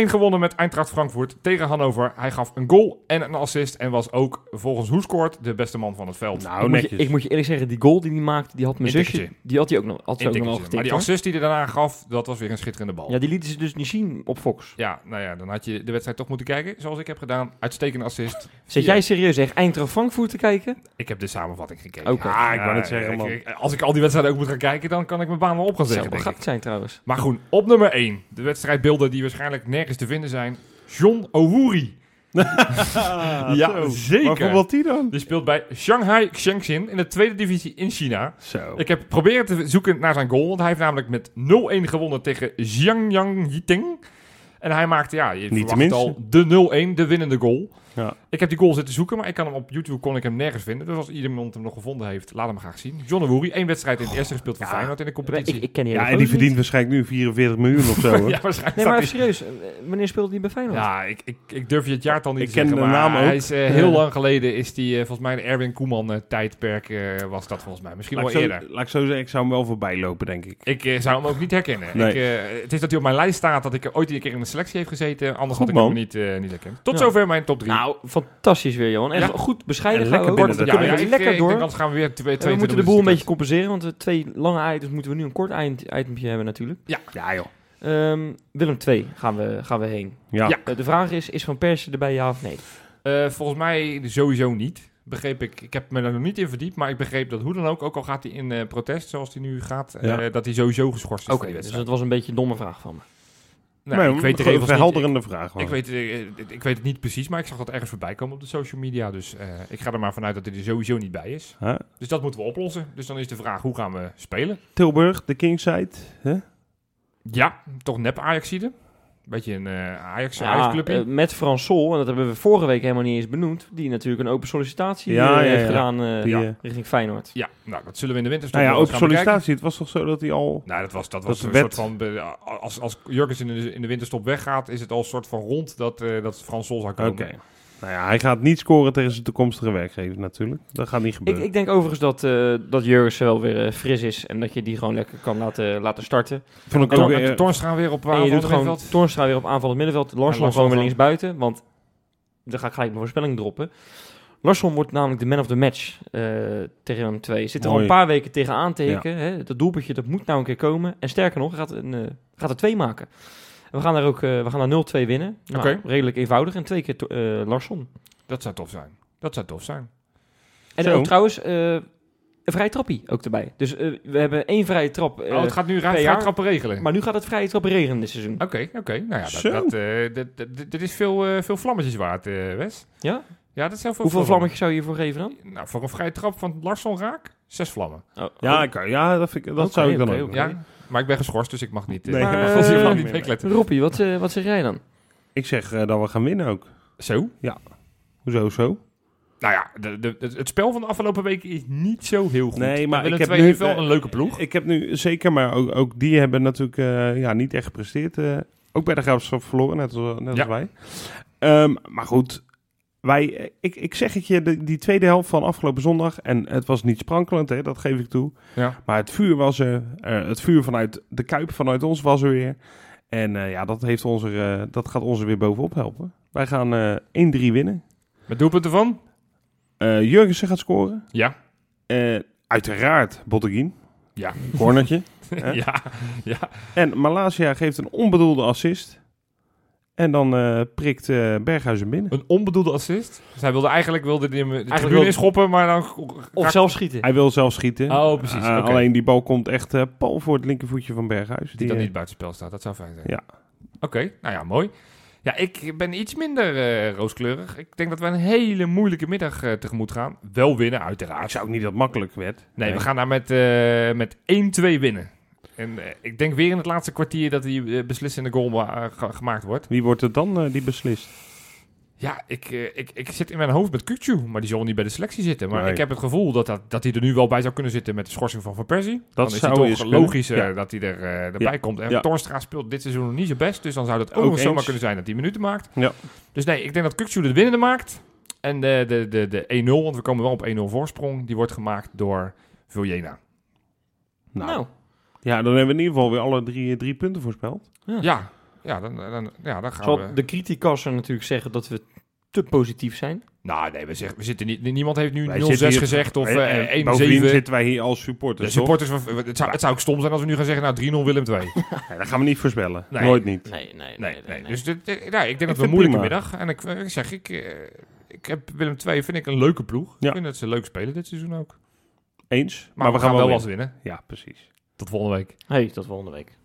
4-1 gewonnen met Eintracht Frankfurt tegen Hannover. Hij gaf een goal en een assist. En was ook volgens Hoescoort de beste man van het veld. Nou, ik, moet je, netjes. ik moet je eerlijk zeggen, die goal die hij maakte, die had mijn zusje, die had hij ook nog, had ze ook nog wel Intikkertje. getikt. maar die assist die hij daarna gaf, dat was weer een schitterende bal. Ja, die lieten ze dus niet zien op Fox. Ja, nou ja, dan had je de wedstrijd toch moeten kijken, zoals ik heb gedaan. Uitstekende assist. Zit jij serieus echt Eintracht Frankfurt te kijken? Ik heb de samenvatting gekeken. Oké. Ah, ik wou net zeggen, man. ik- als ik al die wedstrijden ook moet gaan kijken, dan kan ik mijn baan wel op gaan Dat zou zeggen, ik. gek zijn trouwens. Maar goed, op nummer 1. De wedstrijdbeelden die waarschijnlijk nergens te vinden zijn. John Owuri. Ja, zo. zeker. Wat die dan? Die speelt bij Shanghai Shenxin in de tweede divisie in China. Zo. Ik heb proberen te zoeken naar zijn goal. Want hij heeft namelijk met 0-1 gewonnen tegen Jiangyang Yiting. En hij maakte, ja, je Niet verwacht de al de 0-1, de winnende goal. Ja. Ik heb die goal zitten zoeken, maar ik kan hem op YouTube kon ik hem nergens vinden. Dus als iemand hem nog gevonden heeft, laat hem graag zien. John Owuri, één wedstrijd in het eerste gespeeld voor Ja. Feyenoord in de competitie. ik ken die Ja, en die verdient waarschijnlijk nu 44 miljoen of zo. ja, waarschijnlijk. Nee, maar hij- serieus, eh, wanneer speelde die bij Feyenoord? Ja, ik, ik, ik durf je het jaartal niet Ik te ken zeggen, de maar naam ook. hij is eh, heel lang geleden is die eh, volgens mij de Erwin Koeman tijdperk eh, was dat volgens mij. Misschien Laat wel zo, eerder. laat ik zo zeggen, ik zou hem wel voorbij lopen, denk ik. Ik zou hem ook niet herkennen. Nee. Ik, het is dat hij op mijn lijst staat dat ik ooit een keer in de selectie heeft gezeten. Anders Goed, had ik hem niet, niet herkend. Tot Ja. zover mijn top 3. Nou, fantastisch weer, Johan. Echt Ja. goed bescheiden. En gaan lekker binnen de kunnen we ik, lekker door. Ik denk anders gaan we weer twee, En we 22 moeten de boel een beetje compenseren, want we twee lange items moeten we nu een kort eind- itempje hebben natuurlijk. Ja, joh. Ehm, Willem 2 gaan we, gaan we heen. Ja. Ja. Eh, de vraag is, is Van Persie erbij ja of nee? Eh, volgens mij sowieso niet. Begreep ik. Ik heb me daar nog niet in verdiept, maar ik begreep dat hoe dan ook, ook al gaat hij in eh, protest zoals hij nu gaat, eh, Ja. dat hij sowieso geschorst is Oké, dus dat was een beetje een domme vraag van me. Nou, Nee, ik weet niet. verhelderende vraag. Ik, ik, weet, eh, ik weet het niet precies, maar ik zag dat ergens voorbij komen op de social media. Dus eh, ik ga er maar vanuit dat hij er sowieso niet bij is. Huh? Dus dat moeten we oplossen. Dus dan is de vraag, hoe gaan we spelen? Tilburg, de Kingside. Hè? Ja, toch nep Ajaxide. Beetje een eh Ajax, Ja, eh, met Frans Sol, en dat hebben we vorige week helemaal niet eens benoemd, die natuurlijk een open sollicitatie Ja, eh, ja, heeft ja. gedaan richting Feyenoord. ja, nou, dat zullen we in de winterstop Nou ja, wel op eens gaan bekijken. sollicitatie. Het was toch zo dat hij al... Nou, dat was, dat Dat was een wet- soort van... Als, als Jurgens in de, in de winterstop weggaat, is het al een soort van rond dat, eh dat Frans Sol zou Oké. komen. Nou ja, hij gaat niet scoren tegen zijn toekomstige werkgever natuurlijk. Dat gaat niet Ik, gebeuren. ik denk overigens dat, eh dat Jurgensen wel weer eh, fris is en dat je die gewoon lekker kan laten, laten starten. Vond ik En ook weer... Toornstra weer op En je aanval doet gewoon middenveld. Toornstra weer op aanval het middenveld, Larsson gewoon weer links buiten, want dan ga ik gelijk mijn voorspelling droppen. Larsson wordt namelijk de man of the match eh, tegen hem 2. Zit er al een paar weken tegenaan te hikken. Hè? Dat doelpuntje dat moet nou een keer komen. En sterker nog, hij gaat, een, eh, gaat er twee maken. We gaan daar ook eh, we gaan daar 0-2 winnen. Nou. Redelijk eenvoudig. En twee keer eh, Larsson. Dat zou tof zijn. Dat zou tof zijn. En Zo. ook trouwens, eh, een vrije trappie ook erbij. Dus we hebben één vrije trap. oh, het gaat nu ruim jaar. trappen regelen. Maar nu gaat het vrije trappen regenen dit seizoen. Oké, oké. Nou ja, Zo. dat, dat, eh, dat, dat, dat- dit is veel, eh, veel vlammetjes waard, eh, Wes. Ja? Ja, dat is heel veel Hoeveel vlammetjes zou je hiervoor geven dan? Nou, voor een vrije trap van Larsson Raak, zes vlammen. Oh, Ja, oh. ik, ja dat, vind ik, dat Oké, zou ik dan ook. oké. Ja, maar ik ben geschorst, dus ik mag niet... eh, Nee, ik maar, mag niet nee. meekletten. Roppie, wat, eh, wat zeg jij dan? Ik zeg eh, dat we gaan winnen ook. Zo? Hoezo zo? Nou ja, de, de, het- spel van de afgelopen weken is niet zo heel goed. Nee, maar ik heb nu- wel een leuke ploeg. Ik heb nu zeker, maar ook, ook die hebben natuurlijk eh, ja, niet echt gepresteerd. eh. ook bij de Graafschap verloren, net als, net Ja. als wij. Ehm, maar goed, wij, eh, ik, ik zeg het je, de, die tweede helft van afgelopen zondag, en het was niet sprankelend, hè, dat geef ik toe. Ja. Maar het vuur was er, eh, het vuur vanuit de Kuip, vanuit ons was er weer. En eh, ja, dat, heeft onze, dat gaat ons er weer bovenop helpen. Wij gaan eh 1-3 winnen. Met doelpunten van? Jurgensen gaat scoren. Ja. Uiteraard Botteguin. Ja. Cornertje. Ja. ja. En Malasia geeft een onbedoelde assist. En dan eh, prikt eh, Berghuizen binnen. Een onbedoelde assist. Dus hij wilde eigenlijk wilde die hem de tribune wilde- inschoppen, maar dan... Of zelf schieten. Hij wil zelf schieten. Oh, precies, Eh. Alleen die bal komt echt pal voor het linkervoetje van Berghuis. Die dan niet buitenspel staat. Dat zou fijn zijn. Ja. Oké, nou ja, mooi. Ja, ik ben iets minder eh, rooskleurig. Ik denk dat we een hele moeilijke middag tegemoet gaan. Wel winnen, Ik uiteraard. zou ook niet dat makkelijk werd. Nee, we gaan daar met, eh, met 1-2 winnen. En eh, ik denk weer in het laatste kwartier dat die eh, beslissende goal eh, ge- gemaakt wordt. Wie wordt het dan die beslist? Ja, ik, ik, ik zit in mijn hoofd met Kukcu, maar die zal niet bij de selectie zitten. Maar Nee. ik heb het gevoel dat, dat, dat hij er nu wel bij zou kunnen zitten met de schorsing van Van Persie. dan is zou het toch logisch eh, Ja. dat hij er, eh, erbij Ja. komt. En Ja. Torstra speelt dit seizoen nog niet zijn best, dus dan zou dat ook, zomaar eens. kunnen zijn dat hij minuten maakt. Ja. Dus nee, ik denk dat Kukcu de winnende maakt. En de, de, de, de 1-0, want we komen wel op 1-0 voorsprong, die wordt gemaakt door Viljena. Nou, Nou, ja, dan hebben we in ieder geval weer alle drie, drie punten voorspeld. Ja, ja, dan, dan, ja, dan gaan zal we... de criticasser natuurlijk zeggen dat we te positief zijn. Nou, nee, we, zeggen, we zitten niet... Niemand heeft nu 0-6 Wij zitten hier- gezegd of Eh, eh, eh, Bovendien 1-7. zitten wij hier als De supporters, toch? supporters, van- het, zou, het zou ook stom zijn als we nu gaan zeggen, nou 3-0 Willem 2. Nee, dat gaan we niet voorspellen. Nee. Nooit niet. Nee, nee, Nee, nee. Dus dit, dit- ja, ik denk dat we een moeilijke prima. middag. En ik, ik zeg, ik, eh, ik heb Willem 2 vind ik een leuke ploeg. Ja. Ik vind dat ze leuk spelen dit seizoen ook. Eens. Maar, we, gaan, wel wat winnen. Ja, precies. Tot volgende week. Hey, tot volgende week.